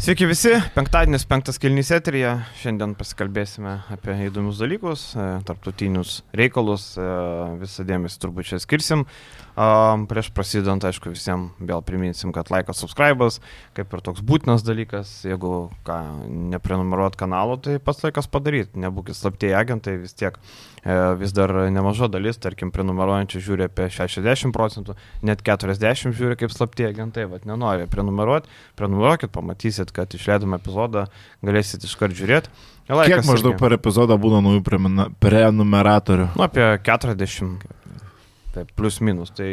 Sveiki visi, penktadienis, penktas kilnys eterija. Šiandien pasikalbėsime apie įdomius dalykus, e, tarptautinius reikalus, e, visą dėmesį turbūt čia skirsim. Prieš prasidant, aišku, visiems vėl priminsim, kad laikas, subscribas, kaip ir toks būtinas dalykas, jeigu ką, neprenumeruot kanalo, tai pats laikas padaryti, nebūkit slaptieji agentai, vis tiek e, vis dar nemaža dalis, tarkim, prenumeruojančių žiūri apie 60 procentų, net 40 žiūri kaip slaptieji agentai, vad nenori prenumeruoti, prenumeruokit, pamatysit, kad išleidom epizodą, galėsit iškart žiūrėti. Laikas Kiek maždaug irgi. per epizodą būna naujų prenumeratorių? Nu, apie 40 Taip, plus minus. Tai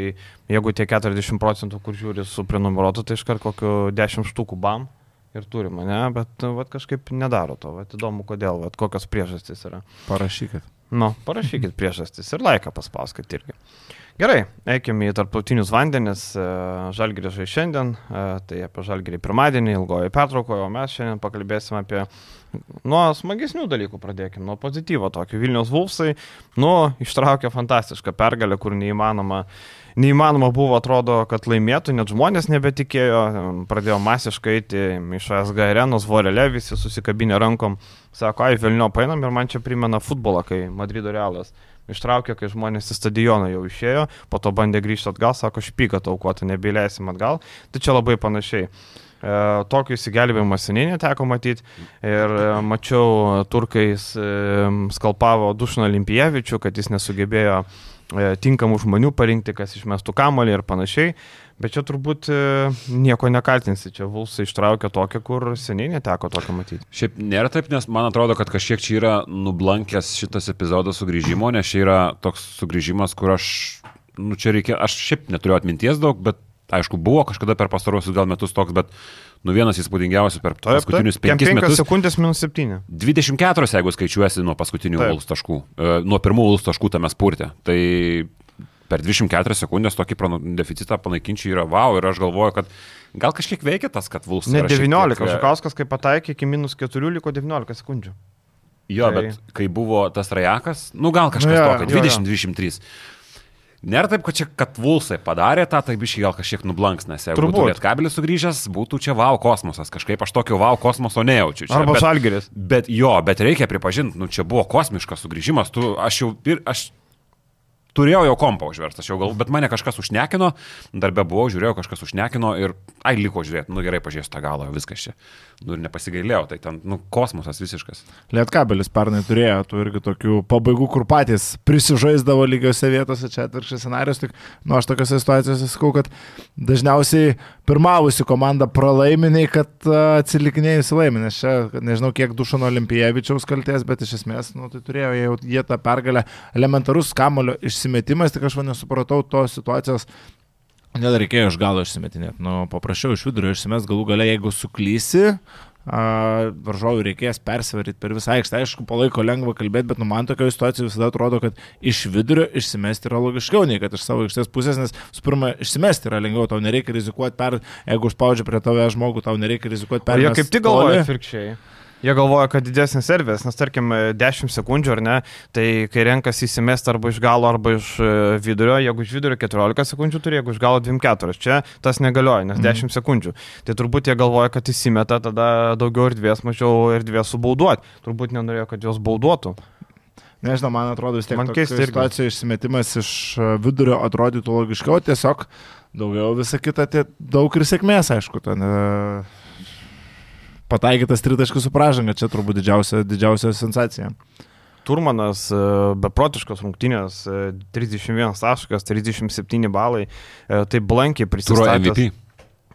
jeigu tie 40 procentų, kur žiūri su prenumeruotu, tai iškart kokiu 10 štukų bam ir turime, ne? Bet vat, kažkaip nedaro to. Vat, įdomu, kodėl, vat, kokios priežastys yra. Parašykit. Nu, parašykit priežastys ir laiką paspauskit irgi. Gerai, eikime į tarptautinius vandenis. E, Žalgirį žai šiandien, e, tai apie Žalgirį pirmadienį, ilgojo pertraukoje, o mes šiandien pakalbėsime apie nuo smagesnių dalykų pradėkime, nuo pozityvo tokio. Vilnius Vulfsai, nu, ištraukė fantastišką pergalę, kur neįmanoma, neįmanoma buvo, atrodo, kad laimėtų, net žmonės nebetikėjo, pradėjo masiškai eiti iš SG arenos, vorelė, visi susikabinę rankom, sako, ai, Vilnių painam ir man čia primena futbolą, kai Madrido realas ištraukė, kai žmonės į stadioną jau išėjo, po to bandė grįžti atgal, sako, špyką taukoti, nebeleisim atgal. Tai čia labai panašiai. E, tokio įsigelbėjimo seniai neteko matyti ir e, mačiau turkais e, skalpavo Dušną Olimpijevičių, kad jis nesugebėjo e, tinkamų žmonių parinkti, kas išmestų kamolį ir panašiai. Bet čia turbūt e, nieko nekaltinsi, čia Vulsai ištraukė tokią, kur seniai neteko tokio matyti. Šiaip nėra taip, nes man atrodo, kad kažkiek čia yra nublankęs šitas epizodas sugrįžimo, nes čia yra toks sugrįžimas, kur aš, nu čia reikia, aš šiaip neturiu atminties daug, bet aišku, buvo kažkada per pastarosius gal metus toks, bet nu vienas įspūdingiausių per taip, paskutinius taip, 5 metus. sekundės minus 7. 24, jeigu skaičiuosi nuo paskutinių Vulsų taškų, e, nuo pirmų Vulsų taškų tame spurte. Tai per 24 sekundės tokį deficitą panaikinčiai yra wow ir aš galvoju, kad gal kažkiek veikia tas, kad Vulsas. Ne 19, tiek... Žukauskas kaip pataikė iki minus 4 liko 19 sekundžių. Jo, tai... bet kai buvo tas rajakas, nu gal kažkas nu, tokio, 20-23. Nėra taip, kad čia, kad Vulsai padarė tą, tai biškai gal kažkiek nublanks, nes jeigu būtų Lietkabelis sugrįžęs, būtų čia wow kosmosas, kažkaip aš tokio wow kosmoso nejaučiu. Čia, Arba Žalgeris. Bet jo, bet reikia pripažinti, nu čia buvo kosmiškas sugrįžimas, tu, aš jau, aš turėjau jau kompą užverstą, aš jau gal, bet mane kažkas užnekino, darbė buvau, žiūrėjau, kažkas užnekino ir, ai, liko žiūrėti, nu gerai, pažiūrėsiu tą galą, viskas čia. Nu ir nepasigailėjau, tai ten, nu, kosmosas visiškas. Lietkabelis pernai turėjo tų irgi tokių pabaigų, kur patys prisižaisdavo lygiose vietose, čia atvirkščiai scenarius, tik, nu, aš tokiuose situacijose sakau, kad dažniausiai pirmavusi komanda pralaiminiai, kad atsilikinėjusi laimė, nes čia, nežinau, kiek Dušano Olimpijevičiaus kalties, bet iš esmės, nu, tai turėjo jau jie tą pergalę, elementarus kamulio išsimetimas, tik aš nesupratau tos situacijos Kodėl reikėjo iš galo išsimetinėti? Nu, paprašiau iš vidurio išsimes galų gale, jeigu suklysi, varžovui reikės persivaryti per visą aikštę. Aišku, palaiko lengva kalbėti, bet nu, man tokio situacijų visada atrodo, kad iš vidurio išsimesti yra logiškiau, nei kad iš savo aikštės pusės, nes su pirma, išsimesti yra lengviau, tau nereikia rizikuoti per, jeigu užspaudžia prie tave žmogų, tau nereikia rizikuoti per. Jie kaip tik galvoja atvirkščiai. Jie galvoja, kad didesnis servis, nes tarkim 10 sekundžių ar ne, tai kai renkas įsimest arba iš galo, arba iš e, vidurio, jeigu iš vidurio 14 sekundžių turi, jeigu iš galo 24, čia tas negalioja, nes 10 mm. sekundžių. Tai turbūt jie galvoja, kad įsimeta tada daugiau erdvės, mažiau erdvės subauduoti. Turbūt nenorėjo, kad jos bauduotų. Nežinau, man atrodo vis tiek man keista situacija išsimetimas iš e, vidurio atrodytų logiškiau, tiesiog daugiau visą kitą, tai daug ir sėkmės, aišku, ten. Uh pataikytas tritaškis su pražanga, čia turbūt didžiausia, didžiausia sensacija. Turmanas, e, beprotiškos rungtynės, 31 e, taškas, 37 balai, e, tai blankiai prisistatė.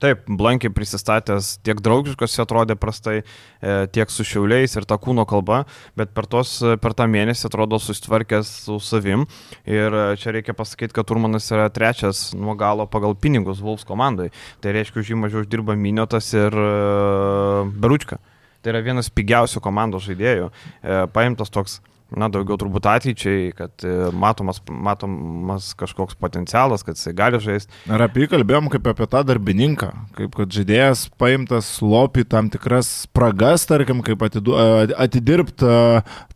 Taip, blankiai prisistatęs, tiek draugiškas jis atrodė prastai, e, tiek su šiauliais ir ta kūno kalba, bet per, tos, per tą mėnesį atrodo susitvarkęs su savim. Ir e, čia reikia pasakyti, kad Turmanas yra trečias nuo galo pagal pinigus Vulfs komandai. Tai reiškia, už jį mažiau uždirba Miniotas ir e, Beručka. Tai yra vienas pigiausių komandos žaidėjų. Paimtas toks na, daugiau turbūt ateičiai, kad e, matomas, matomas kažkoks potencialas, kad jisai gali žaisti. Ir apie jį kalbėjom kaip apie tą darbininką, kaip kad žaidėjas paimtas lopi tam tikras spragas, tarkim, kaip atidirbti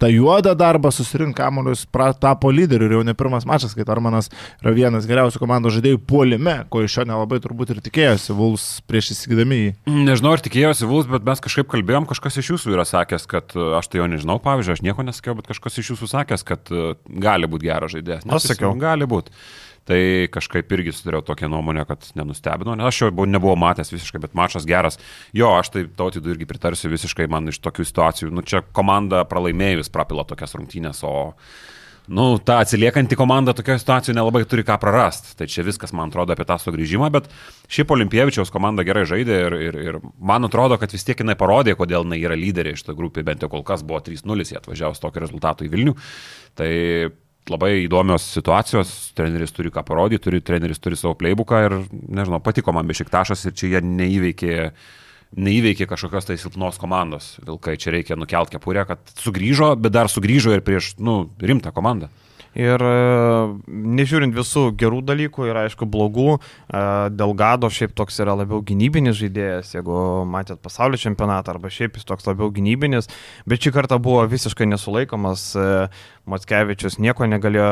tą juodą darbą, susirinkti kamuolius, tapo lyderiu ir jau ne pirmas mačas, kai Tarmanas yra vienas geriausių komandos žaidėjų puolime, ko iš jo nelabai turbūt ir tikėjosi Vuls prieš įsigydami jį. Nežinau, ar tikėjosi Vuls, bet mes kažkaip kalbėjom, kažkas iš jūsų yra sakęs, kad aš tai jo nežinau, pavyzdžiui, aš nieko nesakiau, bet kažkas kažkas iš jūsų sakęs, kad e, gali būti geras žaidėjas. Aš sakiau. Gali būti. Tai kažkaip irgi turėjau tokią nuomonę, kad nenustebino, nes aš jo buvau, nebuvau matęs visiškai, bet mačas geras. Jo, aš tai tautydų irgi pritarsiu visiškai man iš tokių situacijų. Nu, čia komanda pralaimėjus prapila tokias rungtynės, o nu, ta atsiliekanti komanda tokioje situacijoje nelabai turi ką prarasti. Tai čia viskas, man atrodo, apie tą sugrįžimą, bet šiaip Olimpievičiaus komanda gerai žaidė ir, ir, ir man atrodo, kad vis tiek jinai parodė, kodėl jinai yra lyderė iš to grupė, bent jau kol kas buvo 3-0, jie atvažiavo su tokiu rezultatu į Vilnių. Tai labai įdomios situacijos, treneris turi ką parodyti, turi, treneris turi savo playbooką ir, nežinau, patiko man bešiktašas ir čia jie neįveikė, neįveikė kažkokios tai silpnos komandos. Vilkai čia reikia nukelt kepurę, kad sugrįžo, bet dar sugrįžo ir prieš, nu, rimtą komandą. Ir e, nežiūrint visų gerų dalykų ir aišku blogų, e, Delgado šiaip toks yra labiau gynybinis žaidėjas, jeigu matėt pasaulio čempionatą, arba šiaip jis toks labiau gynybinis, bet šį kartą buvo visiškai nesulaikomas. E, Matskevičius nieko negalėjo,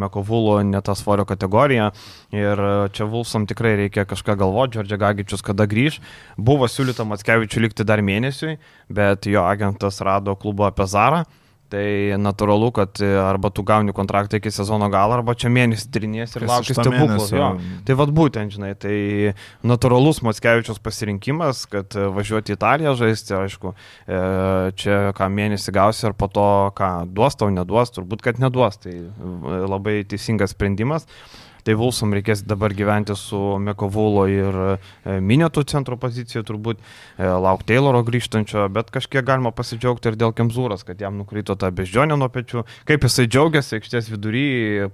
Mekovulo ne tą svorio kategoriją ir čia Vulsam tikrai reikia kažką galvoti, Džordžia Gagičius kada grįž. Buvo siūlyta Matskevičiu likti dar mėnesiui, bet jo agentas rado klubo apie Zarą Tai natūralu, kad e, arba tu gauni kontraktą iki sezono galo, arba čia mėnesį trinės ir lauki stebuklų. Tai vad būtent, žinai, tai natūralus Matskevičios pasirinkimas, kad e, važiuoti į Italiją žaisti, aišku, e, čia ką mėnesį gausi ir po to, ką duos tau, neduos, turbūt, kad neduos. Tai labai teisingas sprendimas tai Vulsam reikės dabar gyventi su Mekovulo ir e, Minėtų centro pozicijoje, turbūt e, laukti Tayloro grįžtančio, bet kažkiek galima pasidžiaugti ir dėl Kemzūros, kad jam nukrito tą beždžionę nuo pečių. Kaip jisai džiaugiasi aikštės vidury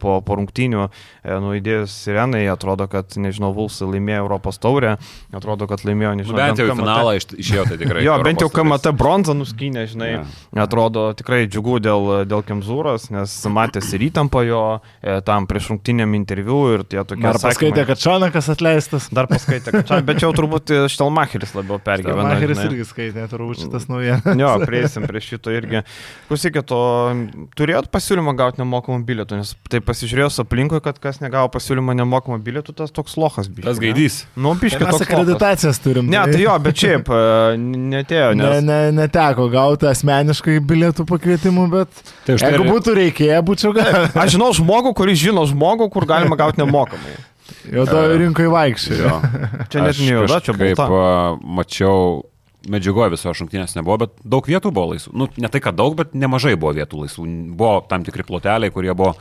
po, po rungtynių, e, nuėdėjus sirenai, atrodo, kad, nežinau, Vulsai laimėjo Europos taurę, atrodo, kad laimėjo, nežinau, bent jau finalą išėjo tai tikrai. jo, bent jau KMT bronzą nuskynė, žinai, yeah. atrodo tikrai džiugu dėl, dėl Kemzūros, nes matėsi ir įtampa jo tam prieš rungtynėm interviu ir tie tokie. Dar paskaitė, kad Šanakas atleistas. Dar paskaitė, kad Šanakas, bet čia jau turbūt Štelmacheris labiau pergyveno. Štelmacheris irgi skaitė, turbūt šitas naujienas. Jo, prieisim prie šito irgi. Klausykit, o turėjot pasiūlymą gauti nemokamą bilietų, nes tai pasižiūrėjus aplinkui, kad kas negavo pasiūlymą nemokamą bilietų, tas toks lohas biškas. Tas gaidys. Ne? Nu, biškas. Mes akreditacijas turim. Ne, tai jo, bet šiaip netėjo. Nes... Ne, ne, neteko gauti asmeniškai bilietų pakvietimų, bet tai jeigu būtų reikėję, būčiau gavęs. Aš žinau žmogų, kuris žino žmogų, kur galima gauti nemokamai. Juodoje rinkoje vaikščiojo. čia net ne juoda, čia kaip uh, mačiau medžiagoje viso šimtinės nebuvo, bet daug vietų buvo laisvų. Nu, ne tai, kad daug, bet nemažai buvo vietų laisvų. Buvo tam tikri ploteliai, kurie buvo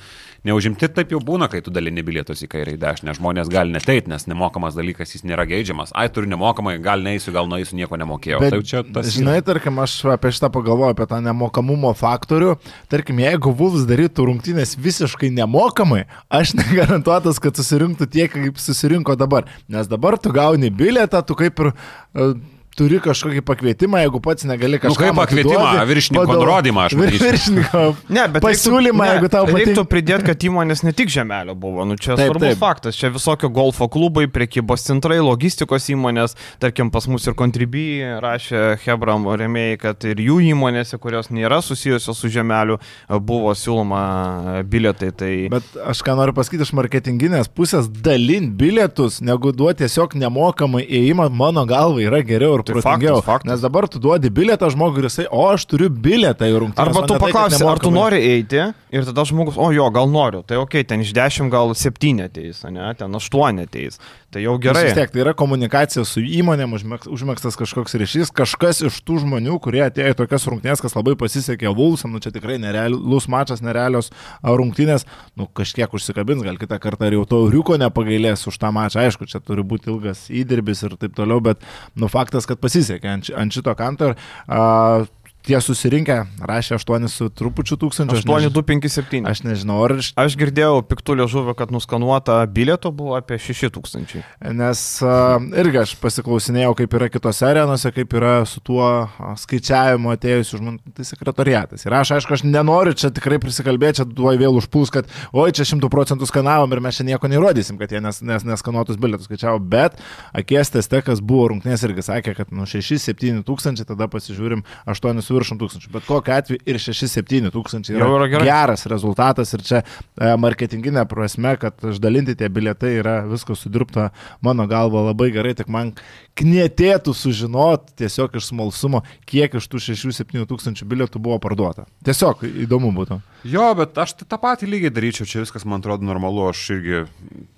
neužimti, taip jau būna, kai tu dalini bilietus į kairę į dešinę. Žmonės gali neteit, nes nemokamas dalykas jis nėra geidžiamas. Ai, turiu nemokamai, gal neįsiu, gal nueisiu, nieko nemokėjau. Bet, tai čia tas. Žinai, tarkim, aš apie šitą pagalvoju, apie tą nemokamumo faktorių. Tarkim, jeigu Vulfs darytų rungtynės visiškai nemokamai, aš negarantuotas, kad susirinktų tiek, kaip susirinko dabar. Nes dabar tu gauni bilietą, tu kaip ir... Uh, turi kažkokį pakvietimą, jeigu pats negali kažką. Nu, kaip pakvietimą, viršininko vadov... nurodymą, aš manau. Viršininko ne, bet pasiūlymą, reiktų, jeigu tau patinka. Reiktų pridėti, kad įmonės ne tik žemelio buvo, nu čia taip, svarbus taip. faktas, čia visokio golfo klubai, priekybos centrai, logistikos įmonės, tarkim pas mus ir Contribui rašė Hebram remėjai, kad ir jų įmonėse, kurios nėra susijusios su žemeliu, buvo siūloma bilietai. Tai... Bet aš ką noriu pasakyti iš marketinginės pusės, dalint bilietus, negu duoti tiesiog nemokamai įėjimą, mano galva yra geriau ir tai protingiau. Faktas, faktas. Nes dabar tu duodi bilietą žmogui ir jisai, o aš turiu bilietą į rungtynės. Arba tu paklausi, tai, ar tu nori eiti ir tada žmogus, o jo, gal noriu. Tai ok, ten iš 10 gal 7 ateis, ne, ten 8 ateis. Tai jau gerai. Vis tiek, tai yra komunikacija su įmonėm, užmėgstas kažkoks ryšys, kažkas iš tų žmonių, kurie atėjo į tokias rungtynės, kas labai pasisekė Vulsam, nu čia tikrai nerealus mačas, nerealios rungtynės, nu kažkiek užsikabins, gal kitą kartą ir jau to riuko nepagailės už tą mačą, aišku, čia turi būti ilgas įdirbis ir taip toliau, bet nu faktas, kad pasisekė ant, ant šito kanto. Ir, uh, tie susirinkę rašė 8 su trupučiu než- 8257. Aš nežinau, ar iš Aš girdėjau piktų liežuvio, kad nuskanuota bilieto buvo apie 6000. Nes uh, irgi aš pasiklausinėjau, kaip yra kitose arenose, kaip yra su tuo skaičiavimu atėjusiu žmonių, tai sekretoriatas. Ir aš, aišku, aš nenoriu čia tikrai prisikalbėti, čia duoj vėl užpuls, kad oi, čia šimtų procentų skanavom ir mes čia nieko neįrodysim, kad jie nes, nes, neskanuotus bilietus skaičiavo, bet akies teste, kas buvo rungtynės, irgi sakė, kad nu 6-7 tūkstančiai, tada pasižiūrim 8 su viršum tūkstančių. Bet kokiu atveju ir 6-7 tūkstančiai Jau yra gerai. geras rezultatas ir čia e, marketinginė prasme, kad išdalinti tie bilietai yra viskas sudirbta mano galva labai gerai, tik man knėtėtų sužinot tiesiog iš smalsumo, kiek iš tų 6-7 tūkstančių bilietų buvo parduota. Tiesiog įdomu būtų. Jo, bet aš tai tą patį lygiai daryčiau, čia viskas man atrodo normalu, aš irgi,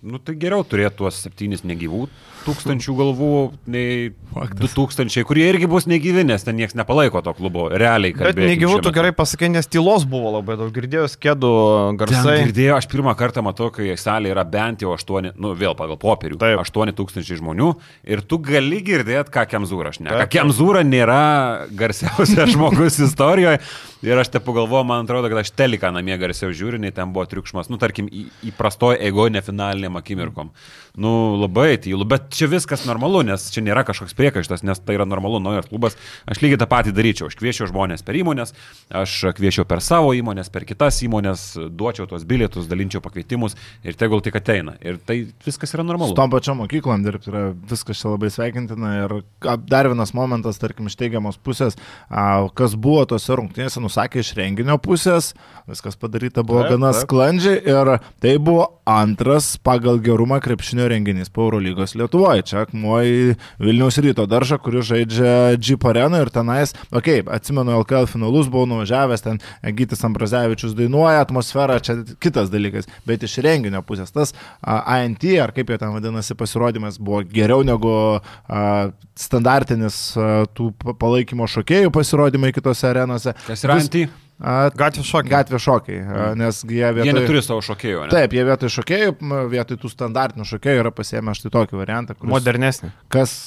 nu tai geriau turėti tuos septynis negyvų tūkstančių galvų, nei du tūkstančiai, kurie irgi bus negyvi, nes ten niekas nepalaiko to klubo, realiai. Bet negyvų tu gerai pasakai, nes tylos buvo labai daug. Girdėjau skėdų Ten garsai. girdėjau, aš pirmą kartą matau, kai salė yra bent jau 8, nu vėl pagal popierių, Taip. 8 tūkstančiai žmonių ir tu gali girdėti, ką Kemzūra. Taip, taip. Kemzūra nėra garsiausias žmogus istorijoje ir aš te pagalvoju, man atrodo, kad aš teliką namie garsiau žiūriu, nei ten buvo triukšmas, nu tarkim, įprastoje egoje finaliniam akimirkom. Nu labai tylu, bet čia viskas normalu, nes čia nėra kažkoks priekaištas, nes tai yra normalu, naujas klubas. Aš lygiai tą patį daryčiau, aš kviečiau žmonės per įmonės, aš kviečiau per savo įmonės, per kitas įmonės, duočiau tuos bilietus, dalinčiau pakvietimus ir tegul tik ateina. Ir tai viskas yra Su normalu. tom pačiom mokyklom dirbti yra viskas čia labai sveikintina ir dar vienas momentas, tarkim, iš teigiamos pusės, a, kas buvo tose rungtynėse, nusakė iš renginio pusės, viskas padaryta buvo Taip, gana taip. sklandžiai ir tai buvo antras pagal gerumą krepšinio renginys po Eurolygos Lietuvoje. Čia akmuoji Vilniaus ryto daržą, kuris žaidžia Jeep arenoje ir tenais, okei, okay, atsimenu LKL finalus, buvau nuvažiavęs, ten Gytis Ambrazevičius dainuoja, atmosfera, čia kitas dalykas, bet iš renginio pusės tas ANT, ar kaip jau ten vadinasi, pasirodymas buvo geriau negu a, standartinis a, tų pa- palaikymo šokėjų pasirodymai kitose arenose. Kas yra Vis- anti? Gatvės šokiai. Gatvė šokiai, a, nes jie vietoj... Jie neturi savo šokėjų, ne? Taip, jie vietoj šokėjų, vietoj tų standartinių šokėjų yra pasiėmę štai tokį variantą, kuris, Modernesnė. kas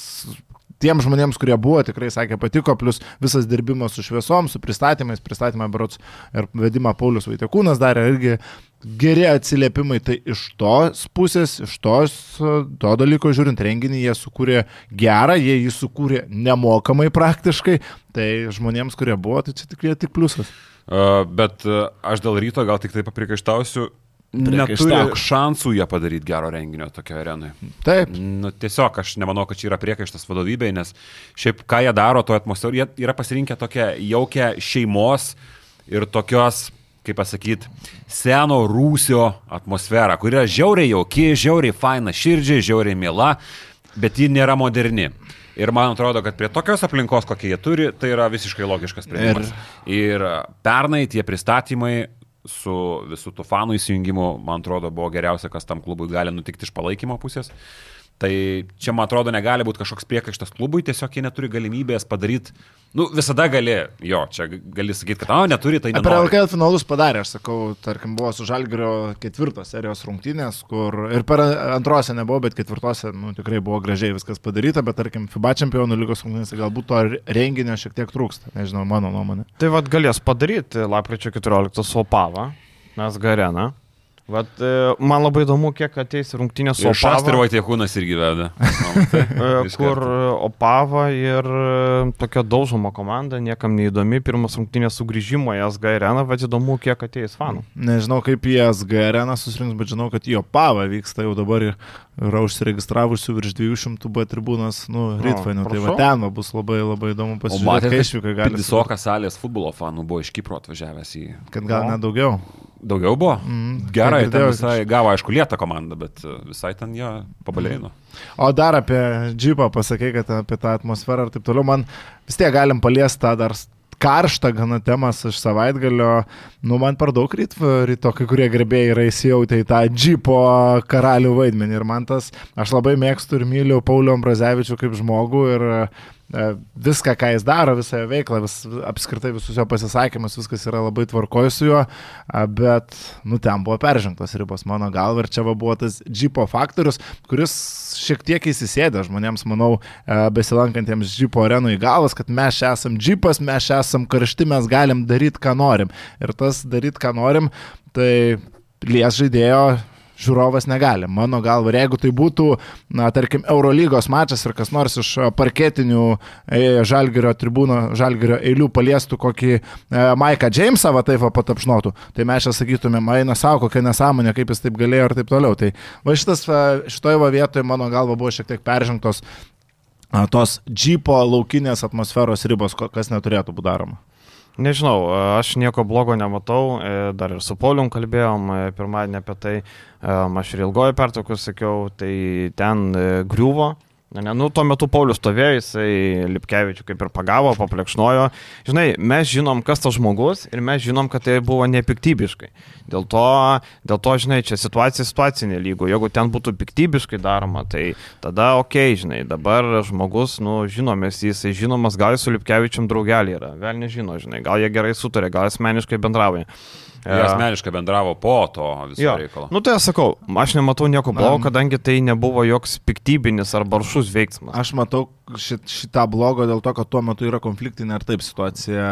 tiem žmonėms, kurie buvo, tikrai sakė patiko, plus visas dirbimas su šviesom, su pristatymais, pristatymą berots ir vedimą Paulius Vaitekūnas darė irgi geri atsiliepimai, tai iš tos pusės, iš tos, e, to dalyko žiūrint renginį, jie sukūrė gerą, jie jį sukūrė nemokamai praktiškai, tai žmonėms, kurie buvo, tai čia tikrai tik pliusas. Bet aš dėl ryto gal tik tai paprikaištausiu. Neturi šansų jie padaryti gero renginio tokio arenui. Taip, Nu, tiesiog aš nemanau, kad čia yra priekaištas vadovybei, nes šiaip ką jie daro, to atmosferą, jie yra pasirinkę tokią jaukę šeimos ir tokios, kaip pasakyti, seno rūsio atmosferą, kuri yra žiauriai jauki, žiauriai faina širdžiai, žiauriai mėla, bet ji nėra moderni. Ir man atrodo, kad prie tokios aplinkos, kokie jie turi, tai yra visiškai logiškas sprendimas. Ir, ir pernai tie pristatymai su visų tų fanų įsijungimu, man atrodo, buvo geriausia, kas tam klubui gali nutikti iš palaikymo pusės. Tai čia, man atrodo, negali būti kažkoks priekaištas klubui, tiesiog jie neturi galimybės padaryti, nu, visada gali, jo, čia gali sakyti, kad, o, neturi, tai Per nenori. LKL finalus padarė, aš sakau, tarkim, buvo su Žalgirio ketvirtos serijos rungtynės, kur ir per antrose nebuvo, bet ketvirtose, nu, tikrai buvo gražiai viskas padaryta, bet tarkim, FIBA čempionų lygos rungtynėse galbūt to renginio šiek tiek trūksta, nežinau, mano nuomonė. Tai vad galės padaryti lapkričio 14 su Opava, mes Garena. Vat, e, man labai įdomu, kiek ateis rungtynės su Ir Šast ir Opava, Vaitiekūnas irgi veda. Tai e, kur e, Opava ir tokia daužoma komanda, niekam neįdomi, pirmas rungtynės sugrįžimo į SG areną, bet įdomu, kiek ateis fanų. Nežinau, kaip į SG areną susirinks, bet žinau, kad jo pava vyksta jau dabar ir yra užsiregistravusių virš 200 B tribūnas, nu, Rytvainių, tai va ten va bus labai labai įdomu O pasižiūrėti, matėte, kai išvykai gali. Visokas salės futbolo fanų buvo iš Kipro atvažiavęs į... Kad gal O. net daugiau. Daugiau buvo? Mm, Gerai, ten visai gavo, aišku, lietą komandą, bet e, visai ten jie pabalėjino. O dar apie džipą pasakai, kad apie tą atmosferą ir taip toliau, man vis tiek galim paliesti tą dar karštą gana temas iš savaitgalio. Nu, man per daug ryt, ryto kai kurie gerbėjai yra įsijautę į tą džipo karalių vaidmenį. Ir man tas, aš labai mėgstu ir myliu Paulių Ambrazevičių kaip žmogų ir e, viską, ką jis daro, visą jo veiklą, vis, apskritai visus jo pasisakymus, viskas yra labai tvarkoju su juo, bet, nu, ten buvo peržengtos ribos mano galva ir čia buvo tas džipo faktorius, kuris šiek tiek įsisėdė žmonėms, manau, e, besilankantiems džipo arenų į galvas, kad mes čia esam džipas, mes čia esam karšti, mes galim daryti, ką norim. Ir tas daryti, ką norim, tai lies žaidėjo žiūrovas negali. Mano galva, jeigu tai būtų, na, tarkim, Eurolygos mačas ir kas nors iš parketinių e, žalgerio tribūno, žalgerio eilių paliestų kokį e, Maiką Jamesą, va taip va patapšnotų, tai mes čia sakytumėm, eina savo, kokia nesąmonė, kaip jis taip galėjo ir taip toliau. Tai va šitas, šitoje va vietoje, mano galva, buvo šiek tiek peržengtos tos džipo laukinės atmosferos ribos, kas neturėtų būti daroma. Nežinau, aš nieko blogo nematau, e, dar ir su Polium kalbėjom e, pirmadienį apie tai, e, aš ir ilgojo pertraukus sakiau, tai ten e, griuvo. Ne, ne, nu, tuo metu Paulius stovėjo, jisai Lipkevičių kaip ir pagavo, paplekšnojo. Žinai, mes žinom, kas tas žmogus ir mes žinom, kad tai buvo nepiktybiškai. Dėl to, dėl to žinai, čia situacija situacinė lygo. Jeigu ten būtų piktybiškai daroma, tai tada ok, žinai, dabar žmogus, nu, žinomės, jisai žinomas, gal jis su Lipkevičium draugelį yra, vėl nežino, žinai, gal jie gerai sutarė, gal asmeniškai bendrauja. Jie asmeniškai bendravo po to viso Jo. reikalo. Nu tai aš sakau, aš nematau nieko blogo, kadangi tai nebuvo joks piktybinis ar baršus veiksmas. Aš matau šit, šitą blogo dėl to, kad tuo metu yra konfliktinė ir taip situacija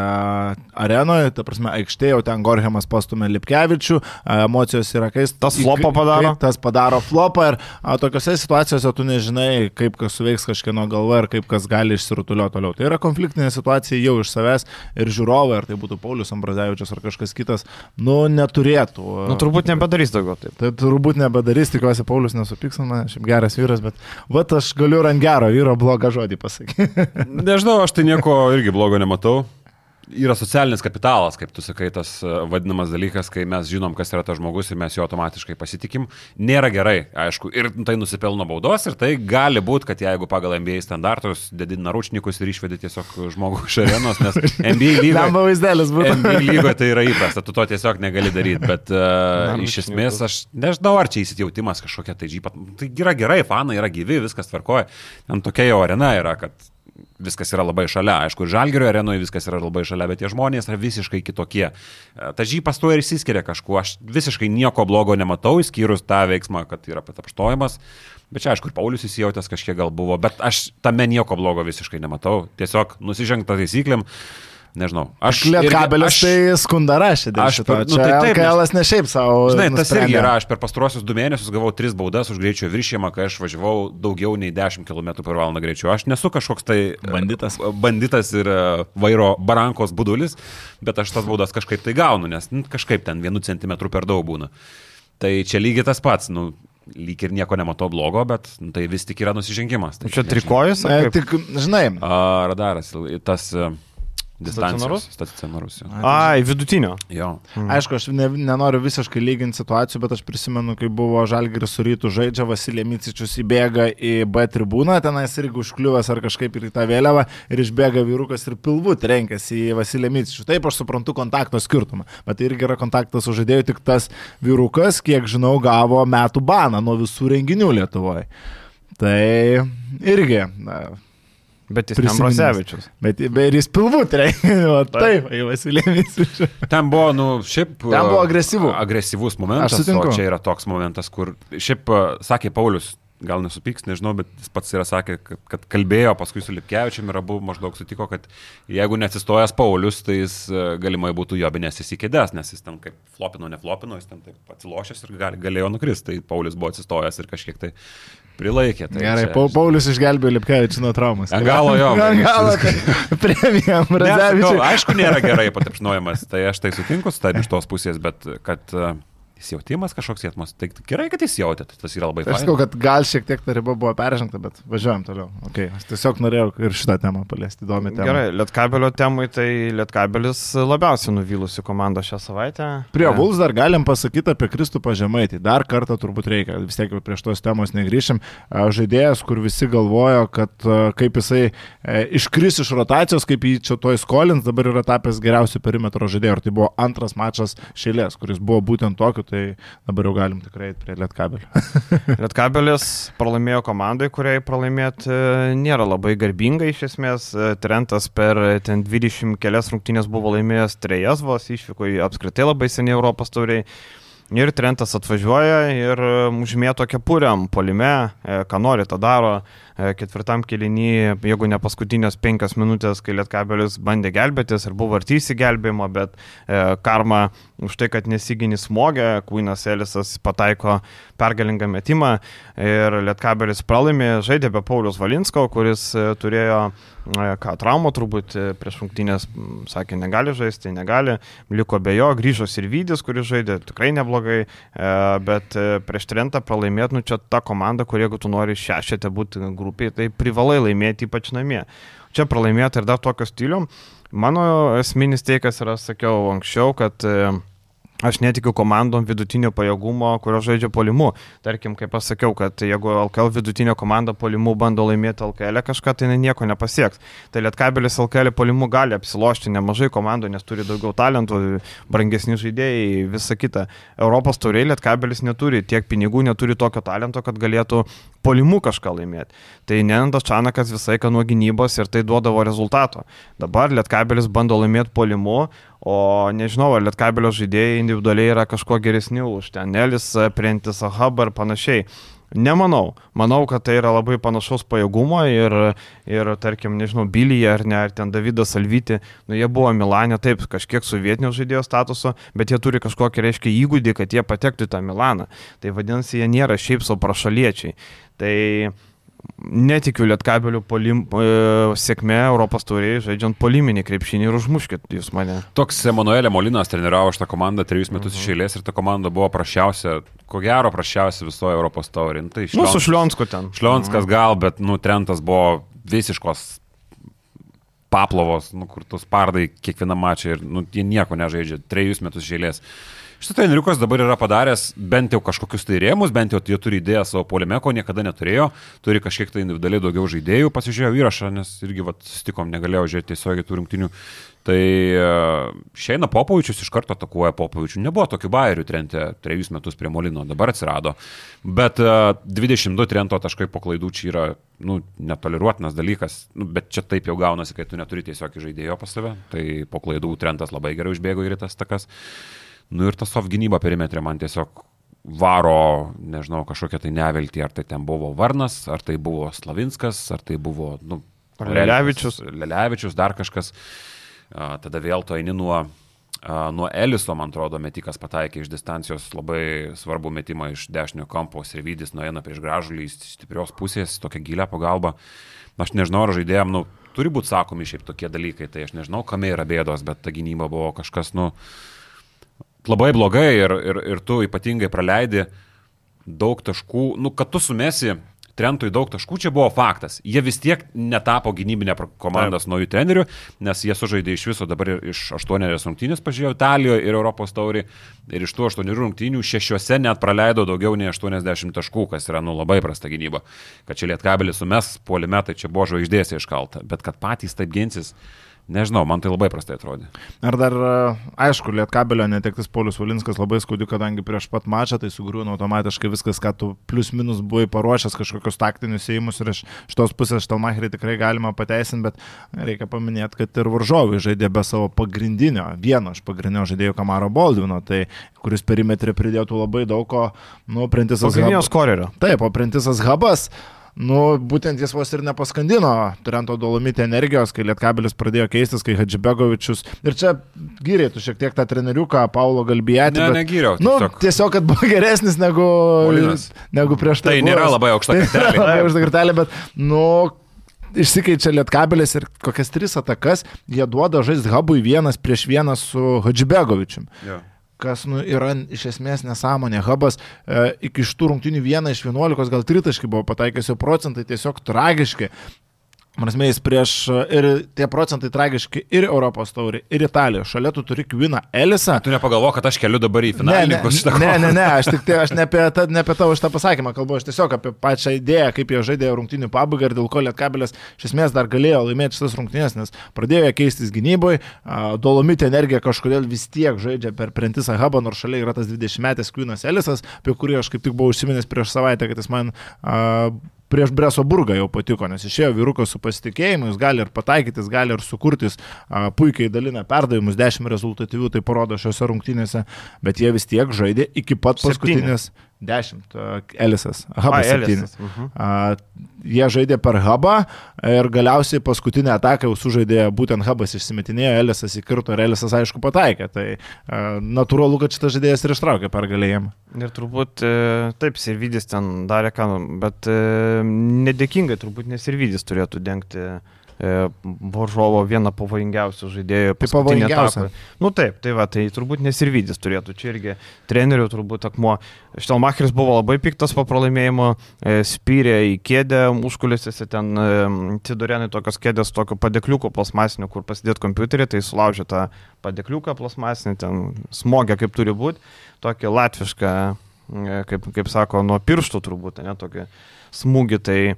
arenoje, ta prasme, aikštėje ten Gorhemas pastumė Lipkevičių, emocijos yra kai Tas flopą padaro? Tas padaro flopą ir a, tokiuose situacijose tu nežinai, kaip kas suveiks kažkieno galva ir kaip kas gali išsirutuliuoti toliau. Tai yra konfliktinė situacija jau iš savęs ir žiūrovai, ar tai būtų Paulius Ambrazevičius ar kažkas kitas, nu neturėtų. Nu turbūt nebedarys daugiau taip. Tai turbūt nebedarys, tikiuosi, Paulius nesupyks ant manęs, šiaip geras vyras, bet va aš galiu ant gero vyro blogą žodį pasakyti. Nežinau, aš tai nieko irgi blogo nematau. Yra socialinis kapitalas, kaip tu sakai, tas e, vadinamas dalykas, kai mes žinom, kas yra tas žmogus ir mes jo automatiškai pasitikim. Nėra gerai, aišku, ir tai nusipelno baudos ir tai gali būti, kad jeigu pagal NBA standartus dedi naručnikus ir išvedi tiesiog žmogų iš arenos, nes NBA lygoje... NBA lygoje tai yra įprasta, tu to tiesiog negali daryti, bet uh, iš esmės aš nežinau, ar čia įsitijautimas kažkokia tai žypa. Tai yra gerai, fanai yra gyvi, viskas tvarkoja. Ten tokia jau arena yra, kad viskas yra labai šalia. Aišku, ir Žalgerio arenoje viskas yra labai šalia, bet tie žmonės yra visiškai kitokie. E, Ta žypas tuo ir išsiskiria kažkuo. Aš visiškai nieko blogo nematau, išskyrus tą veiksmą, kad yra patapštojimas. Bet čia, aišku, ir Paulius įsijautęs kažkiek gal buvo, bet aš tame nieko blogo visiškai nematau. Tiesiog nusižengta taisyklėm. Nežinau. Aš Lietkabelis tai skundą rašė aš per- nu, Čia tai taip, LKL ne šiaip savo. Žinai, tas nusprendė. irgi yra, aš per pastruosius du mėnesius gavau tris baudas už greičio viršymą, kai aš važiavau daugiau nei 10 km per valandą greičiu. Aš nesu kažkoks tai e, Banditas. banditas ir e, vairo barankos budulis, bet aš tas baudas kažkaip tai gaunu, nes nu, kažkaip ten vienu centimetru per daug būna. Tai čia lygiai tas pats, nu, lyg ir nieko nematau blogo, bet nu, tai vis tik yra nusižengimas. Tai Čia nežinau. trikojas, E? Tik, žinai, A, radaras, tas e, Stacionarus? distancijos. Stacionarus. jo. Ai, vidutinio. Jo. Aišku, aš ne, nenoriu visiškai lyginti situacijų, bet aš prisimenu, kai buvo Žalgiris su rytų žaidžia, Vasilė Micičius įbėga į B tribūną, tenais irgi užkliuvęs ar kažkaip ir į tą vėliavą ir išbėga vyrukas ir pilvų trenkėsi į Vasilę Micičių. Taip, aš suprantu kontakto skirtumą, bet tai irgi yra kontaktas su žaidėju, tik tas vyrukas, kiek žinau, gavo metų baną nuo visų renginių Lietuvoje. Tai irgi, na, Bet jis. Ambrasevičius. bet, bet ir jis pilvų trenkė, o taip, Micičių. Ten buvo, nu, šiaip. Ten buvo agresyvu. Agresyvus momentas. Aš sutinku. O čia yra toks momentas, kur šiaip a, sakė Paulius, gal nesupyks, nežinau, bet jis pats yra sakė, kad, kad kalbėjo paskui su Lipkevičiam ir abu maždaug sutiko, kad jeigu neatsistojęs Paulius, tai jis a, galimai būtų jobinės įsikėdęs, nes jis ten kaip flopino, neflopino, jis ten taip atsilošęs ir gali, galėjo nukristi. Tai Paulius buvo atsistojęs ir kažkiek tai prilaikė. Tai Gerai, čia, Pau, Paulius išgelbėjo Lipkevičių nuo traumos. Ant galo jo, galo, tai premija, Ne, Brazevičiui. aišku, nėra gerai patapšnojimas, tai aš tai sutinku su tavimi iš tos pusės, bet kad uh, įsijautimas kažkoks jėtmas, tai gerai, kad įsijautėt, tas yra labai Aš faina. sakau, kad gal šiek tiek ta riba buvo peržengta, bet važiuojam toliau. Okay. Aš tiesiog norėjau ir šitą temą paliesti, įdomi tema. Gerai, Lietkabelio temui, tai Lietkabelis labiausiai nuvylusi komanda šią savaitę. Prie Vuls dar galim pasakyti apie Kristupą Žemaitį. Dar kartą turbūt reikia, vis tiek jau prieš tos temos negryšim. A, Žaidėjas, kur visi galvojo, kad kaip jisai e, iškris iš rotacijos, kaip jį čia toj skolins, dabar yra tapęs geriausiu perimetro žaidėju. Ir tai buvo antras mačas šėlės, kuris buvo būtent tokiu, tai dabar jau galim tikrai eiti prie Lietkabelio. Lietkabelis pralaimėjo komandai, kuriai pralaimėti e, nėra labai garbinga iš esmės. E, Trentas per ten 20 kelias rungtynės buvo laimėjęs trejas vos, išvyko į apskritai labai seniai Europos tauriai. Ir Trentas atvažiuoja ir e, užmėto kepuriam, polime, ką nori, tą daro. E, ketvirtam kelinį, jeigu ne paskutinės penkias minutės, kai Lietkabelis bandė gelbėtis ir buvo arti įsigelbėjimo, bet e, karma už tai, kad nesigini smogė, Kūnas Elisas pataiko pergalingą metimą ir Lietkabelis pralaimė, žaidė be Paulius Valinsko, kuris e, turėjo ką traumą turbūt prieš rungtynės, sakė, negali žaisti, negali, liko be jo, grįžo ir Vydis, kuris žaidė tikrai neblogai, bet prieš Trentą pralaimėt, nu čia ta komanda, kur jeigu tu nori šešėte būti grupėje, grupiai, tai privalai laimėti ypač namie. Čia pralaimėti ir dar tokio stilių. Mano esminis teikas yra, sakiau anksčiau, kad e, Aš netikiu komandom vidutinio pajėgumo, kurio žaidžia polimu. Tarkim, kaip pasakiau, kad jeigu LKL vidutinio komanda polimu bando laimėti LKL kažką, tai nieko nepasieks. Tai Lietkabelis LKL polimu gali apsilošti nemažai komandų, nes turi daugiau talentų, brangesni žaidėjai, visa kita. Europos tauriai Lietkabelis neturi tiek pinigų, neturi tokio talento, kad galėtų polimu kažką laimėti. Tai Nenandas Čanakas visai ką nuo gynybos ir tai duodavo rezultato. Dabar Lietkabelis bando laimėti polimu, O nežinau, ar Lietkabelio žaidėjai individualiai yra kažkuo geresni už ten Elis, Prentis, Ahab ir panašiai. Nemanau. Manau, kad tai yra labai panašaus pajėgumo ir, ir tarkim, nežinau, Bilyje ar ne, ar ten Davidas Alvyti, nu jie buvo Milanė, taip, kažkiek sovietinio žaidėjo statuso, bet jie turi kažkokį, reiškia, įgūdį, kad jie patektų į tą Milaną. Tai vadinasi, jie nėra šiaip savo prašaliečiai. Tai netikiu Lietkabelių polim, e, sėkmė Europos turėjai, žaidžiant poliminį krepšinį ir užmuškit jūs mane. Toks Emanuelė Molinas treniravo šitą komandą trejus metus uh -huh. iš eilės ir ta komanda buvo prašiausia, ko gero prašiausia visoje Europos taurėje. Nu, tai šlions, nu, su Šlionsku ten. Šlionskas mhm. gal, bet, nu, Trentas buvo visiškos paplovos, nu, kur tus pardai kiekvieną mačą ir, nu, jie nieko nežaidžia, trejus metus iš Šitas treniriukas dabar yra padaręs bent jau kažkokius tai rėmus, bent jau jie turi idėją savo polime, ko niekada neturėjo, turi kažkiek tai individualiai daugiau žaidėjų, pasižiūrėjau įrašą, nes irgi vat, sustikom, negalėjau žiūrėti tiesiogiai tų rungtinių. Tai e, šeina Popovičius iš karto atakuoja Popovičių. Nebuvo tokių bairių trente trejus metus prie Molino, dabar atsirado. Bet 22 e, trento taškai po klaidų čia yra nu, netoleruotinas dalykas. Nu, bet čia taip jau gaunasi, kai tu neturi tiesiog žaidėjo pas save. Tai po klaidų trentas labai gerai užbėgo į tas takas. Nu ir tas soft gynyba perimetrė man tiesiog varo, nežinau, kažkokią tai neviltį, ar tai ten buvo Varnas, ar tai buvo Slavinskas, ar tai buvo, nu, Lelevičius. Lelevičius, dar kažkas. A, tada vėl to eini nuo, a, nuo Eliso, man atrodo, metikas pataikė iš distancijos labai svarbų metimą iš dešinio kampo, Sirvidis nueina prieš gražulį iš stiprios pusės, tokia gilia pagalba. Aš nežinau, ar žaidėjim, nu, turi būti sakomi šiaip tokie dalykai, tai aš nežinau, kame yra bėdos, bet ta gynyba buvo kažkas, nu, labai blogai ir, ir, ir tu ypatingai praleidi daug taškų, nu, kad tu sumesi Trentui daug taškų, čia buvo faktas. Jie vis tiek netapo gynybinė komandos Taip. naujų trenerių, nes jie sužaidė iš viso dabar iš aštuonerios rungtynės, pažiūrėjau, Italijoje ir Europos taurį. Ir iš tų aštuonių rungtynių šešiuose net praleido daugiau nei 80 taškų, kas yra nu labai prasta gynyba. Kad čia Lietkabelis sumes puolime, tai čia buvo žvaigždės iškalta. Bet kad patys taip ginsis, Nežinau, man tai labai prastai atrodė. Ar dar, aišku, Lietkabelio netektis Polius Valinskas labai skaudi, kadangi prieš pat mačą tai sugriūna automatiškai viskas, ką tu plius minus buvai paruošęs kažkokius taktinius įėjimus ir iš šitos pusės Štalmacherį tikrai galima pateisinti, bet reikia paminėti, kad ir varžovai žaidė be savo pagrindinio, vieno iš pagrindinio žaidėjo Kamaro Boldvino, tai kuris perimetrė pridėtų labai daug ko, nu, Prentisas Habas. Taip, o Prentisas Habas Nu, būtent jis vos ir nepaskandino Trento Dolomitė energijos, kai Lietkabelis pradėjo keistis, kai Hadžibegovičius. Ir čia gyrėtų šiek tiek tą treneriuką Paulo Galbijatį. Ne, bet, negyriau. Nu, tiesiog. tiesiog, kad buvo geresnis negu, Polinas. negu prieš tai. Tai nėra labai aukšta kartelė. labai aukšta kartelė, bet, nu, išsikeičia Lietkabelis ir kokias tris atakas jie duoda žaisti Habui vienas prieš vieną su Hadžibegovičium. Yeah kas nu, yra iš esmės nesąmonė. Hubas e, iki šitų rungtynių vieną iš 11 gal tritaškai buvo pataikęs, jo procentai tiesiog tragiški. Prasme, jis prieš ir tie procentai tragiški ir Europos taurį, ir Italijos. Šalia tu turi Kviną Elisą. Tu nepagalvo, kad aš keliu dabar į finalininkus šitą ne, ne, ne, aš tik tai, aš ne apie, ta, ne apie tavo šitą pasakymą kalbu, aš tiesiog apie pačią idėją, kaip jie žaidė rungtinių pabaigą ir dėl ko Lietkabelis iš esmės dar galėjo laimėti šitas rungtinės, nes pradėjo keistis gynyboje, Dolomitė energija kažkodėl vis tiek žaidžia per Prentisą Hubą, nors šalia yra tas 20 metės Kvinas Elisas, apie kurį aš kaip tik buvau užsiminęs prieš savaitę, kad jis man a, prieš Breso burgą jau patiko, nes išėjo vyrukas su pasitikėjimu, jis gali ir pataikyti, jis gali ir sukurtis, puikiai dalina perdavimus, 10 rezultatyvių tai parodo šiuose rungtynėse, bet jie vis tiek žaidė iki pat paskutinės 10, a, Elisas, Hubas 7. Elisas, mhm. Jie žaidė per hubą ir galiausiai paskutinę ataką jau sužaidė būtent hubas išsimetinėjo, Elisas įkirto ir Elisas aišku pataikė. Tai a, natūralu, kad šitas žaidėjas ir ištraukė pergalę jam. Ir turbūt e, taip, Sirvidis ten darė ką, bet e, nedėkingai turbūt nesirvidis turėtų dengti e, Boržovo vieną pavojingiausių žaidėjų. Tai paskutinį pavojingiausią. etapą. Nu taip, tai va, tai turbūt nesirvidis turėtų. Čia irgi trenerių turbūt akmuo. Štelmacheris buvo labai piktas po pralaimėjimo, e, spyrė į kėdę, užkulėsiuose ten e, Tidorenai tokios kėdės, tokio padėkliuko plasmasinio, kur pasidėt kompiuterį, tai sulaužė tą padėkliuką plasmasinį, ten smogė kaip turi būti, tokį latvišką, e, kaip, kaip sako, nuo pirštų turbūt, ne tokį smūgį, tai e,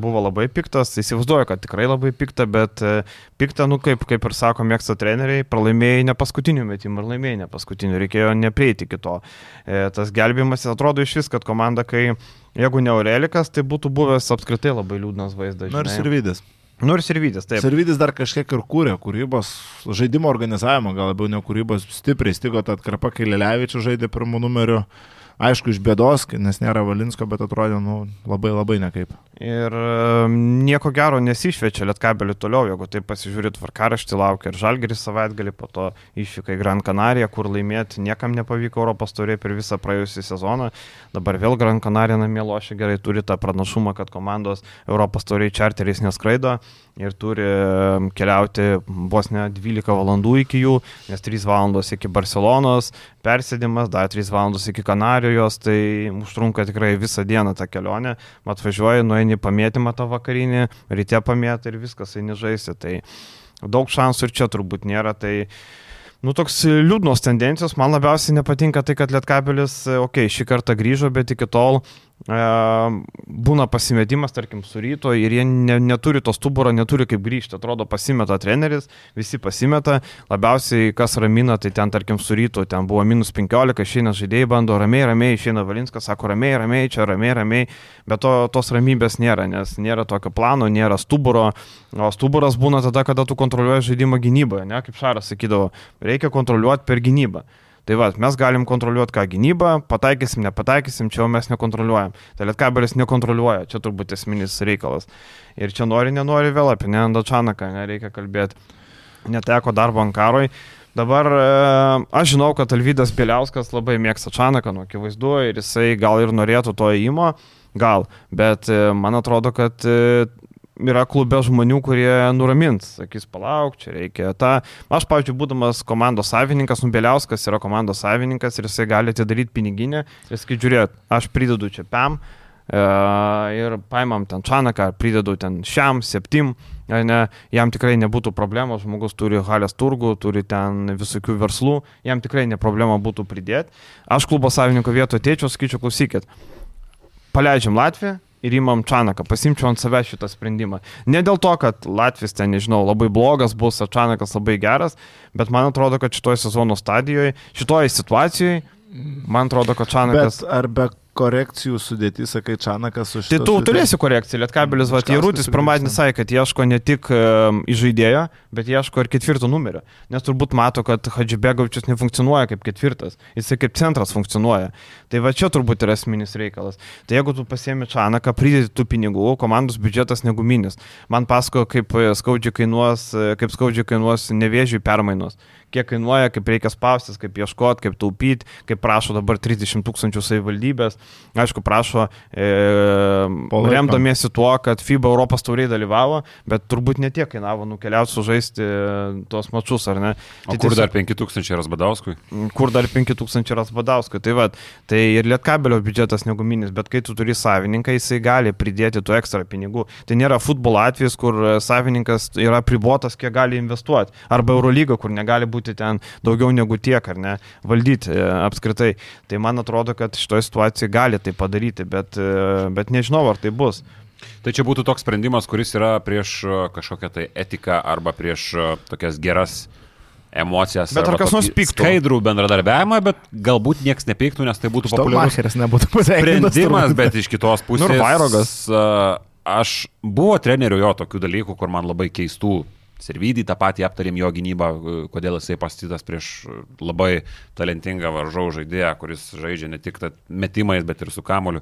buvo labai piktas, įsivaizduoju, kad tikrai labai pikta, bet e, pikta, nu kaip, kaip ir sako, mėgsta treneriai, pralaimėjai ne paskutinių metimų ir laimėjai ne paskutinių, reikėjo neprieiti iki to. E, tas gelbimas atrodo iš vis, kad komanda, kai jeigu ne Aurelikas, tai būtų buvęs apskritai labai liūdnas vaizdas. Nors ir Vydis. Nors ir Vydis, taip. Servidis dar kažkiek ir kūrė kūrybos, žaidimo organizavimo, gal labiau ne kūrybos, stipriai stigo tą atkarpą, kai Lelevičius žaidė pirmų numerių. Aišku, iš bėdos, nes nėra Valinsko, bet atrodė, nu, labai labai nekaip. Ir nieko gero nesišvečia Lietkabelį toliau, jeigu taip pasižiūrėt tvarkaraštį laukia ir Žalgeris savaitgalį, po to išvyka į Gran Canariją, kur laimėti niekam nepavyko Europos taurė per visą praėjusią sezoną. Dabar vėl Gran Canarija namie lošia gerai, turi tą pranašumą, kad komandos Europos tauriai čarteriais neskraido ir turi keliauti vos ne 12 valandų iki jų, nes 3 valandos iki Barcelonos, persėdimas, dar 3 valandos iki Kanarijos, tai užtrunka tikrai visą dieną tą kelionę, mat važiuoji, nueini pamėtymą tą vakarinį, ryte pamėtą ir viskas, eini žaisti, tai daug šansų ir čia turbūt nėra, tai Nu, toks liūdnos tendencijos, man labiausiai nepatinka tai, kad Lietkabelis, okei, okay, šį kartą grįžo, bet iki tol būna pasimetimas, tarkim, su ryto ir jie ne, neturi to stuburo, neturi kaip grįžti. Atrodo, pasimeta treneris, visi pasimeta. Labiausiai, kas ramina, tai ten, tarkim, su ryto, ten buvo minus 15, išeina žaidėjai, bando ramiai, ramiai, išeina Valinskas, sako ramiai, ramiai, čia ramiai, ramiai, bet to, tos ramybės nėra, nes nėra tokio plano, nėra stuburo, o stuburas būna tada, kada tu kontroliuoji žaidimą gynyboje, ne, kaip Šaras sakydavo, reikia kontroliuoti per gynybą. Tai va, mes galim kontroliuoti ką gynybą, pataikysim, nepataikysim, čia jau mes nekontroliuojam. Tai Lietkabelis nekontroliuoja, čia turbūt esminis reikalas. Ir čia nori, nenori vėl apie Nendą Čanaką, nereikia kalbėti. Neteko darbo Ankaroj. Dabar e, aš žinau, kad Alvydas Bieliauskas labai mėgsta Čanaką, nu, akivaizdu, ir jisai gal ir norėtų to įimo, gal, bet e, man atrodo, kad e, yra klube žmonių, kurie nuramins, sakys, palauk, čia reikia tą. Aš, pavyzdžiui, būdamas komandos savininkas, Nubeliauskas yra komandos savininkas ir jisai gali atidaryti piniginę ir sakyti, žiūrėk, aš pridedu čia PAM e, ir paimam ten Čanaką, pridedu ten šiam, septim. Ne, jam tikrai nebūtų problemos, žmogus turi halės turgų, turi ten visokių verslų, jam tikrai ne problema būtų pridėti. Aš klubo savininko vietoje tėčiau, skaičiu, klausykit, paleidžiam Latviją, ir įmam Čanaką, pasimčiau ant savęs šitą sprendimą. Ne dėl to, kad Latvijas ten, nežinau, labai blogas bus, o Čanakas labai geras, bet man atrodo, kad šitoje sezono stadijoje, šitoje situacijoje, man atrodo, kad Čanakas... Bet ar be korekcijų sudėti, sakai, Čanakas už... Tai tu turėsi korekciją, Lietkabelis, va, Jėrutis pirmadienį sakė, kad ieško ne tik um, žaidėjo, bet ieško ir ketvirto numerio. Nes turbūt mato, kad Hadžibegovičius nefunkcionuoja kaip ketvirtas, jisai kaip centras funkcionuoja. Tai va čia turbūt yra esminis reikalas. Tai jeigu tu pasiemi Čanaką, pridėti tų pinigų, komandos biudžetas neguminis. Man pasako, kaip skaudžiai kainuos, kaip skaudžiai kainuos nevėžiui permainos kiek kainuoja, kaip reikia spaustis, kaip ieškoti, kaip taupyti, kaip prašo dabar 30 tūkstančių savivaldybės. Aišku, prašo, e, Palaiko. remdamiesi tuo, kad FIBA Europos tauriai dalyvavo, bet turbūt netiek kainavo nukeliauti sužaisti tuos mačius, ar ne? O Tai kur tiesiog- dar 5000 Rasbadauskui? kur dar 5000 Rasbadauskui. Tai, va, tai ir lietkabelio biudžetas neguminis, bet kai tu turi savininką, jisai gali pridėti tų ekstra pinigų. Tai nėra futbolo atvejis, kur e, savininkas yra pribotas, kiek gali investuoti. Arba Eurolyga, kur negali būti ten daugiau negu tiek, ar ne, valdyti e, apskritai. Tai man atrodo, kad šitoje situacijoje gali tai padaryti, bet, e, bet nežinau, ar tai bus. Tai čia būtų toks sprendimas, kuris yra prieš e, kažkokią tai etiką arba prieš e, tokias geras emocijas. Bet ar kas nors pyktų? Skaidrų bendradarbiavimą, bet galbūt niekas nepyktų, nes tai būtų populiarus nebūtų sprendimas, bet iš kitos pusės. Nu ir Vairogas. Aš buvo trenerių jo tokių dalykų, kur man labai keistų. Servydį tą patį aptarėm jo gynybą, kodėl jisai pastytas prieš labai talentingą varžovų žaidėją, kuris žaidžia ne tik metimais, bet ir su kamoliu.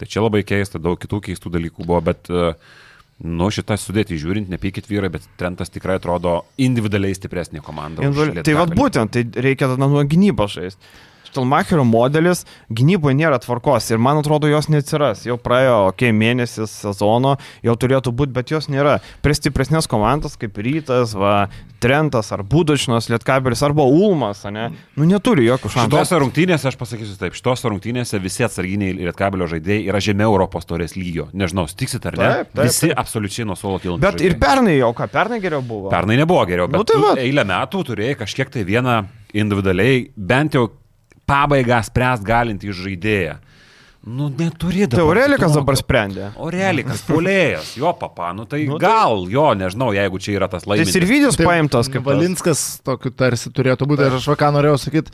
Tai čia labai keista, daug kitų keistų dalykų buvo, bet e, nu šitą sudėti žiūrint, nepykit vyrai, bet Trentas tikrai atrodo individualiai stipresnė komanda. už Individuali- Tai vad būtent, tai reikia tada nuo gynybos žaisti. Štelmacherio modelis gynyboje nėra tvarkos ir man atrodo jos neatsiras. Jau praėjo, okei, okay, mėnesis sezono, jau turėtų būti, bet jos nėra. Prie stipresnės komandos kaip Rytas, va, Trentas ar Budočinas, Lietkabelis arba Ulmas, ne, nu neturi jokių šansų. Šitose rungtynėse, aš pasakysiu taip, šitose rungtynėse visi atsarginiai Lietkabelio žaidėjai yra žemiau Europos taurės lygio. Nežinau, stiksit ar ne? Taip, taip, visi taip. absoliučiai nuo suolo kylant. Bet ir pernai jau ką, pernai geriau buvo. Pernai nebuvo geriau, bet Nu, tai eilę metų turėjai kažkiek tai vieną individualiai, bent jau pabaigą spręst galintį žaidėją. Nu, neturi dabar. Tai Aurelikas dabar sprendė. Aurelikas, pulėjas, jo papa, nu tai, Nu, tai- gal, jo, nežinau, jeigu čia yra tas Tai laimėjimas. ir vidus Taip, paimtas kaip. Valinskas tokiu tarsi turėtų būti. Ir aš va ką norėjau sakyti,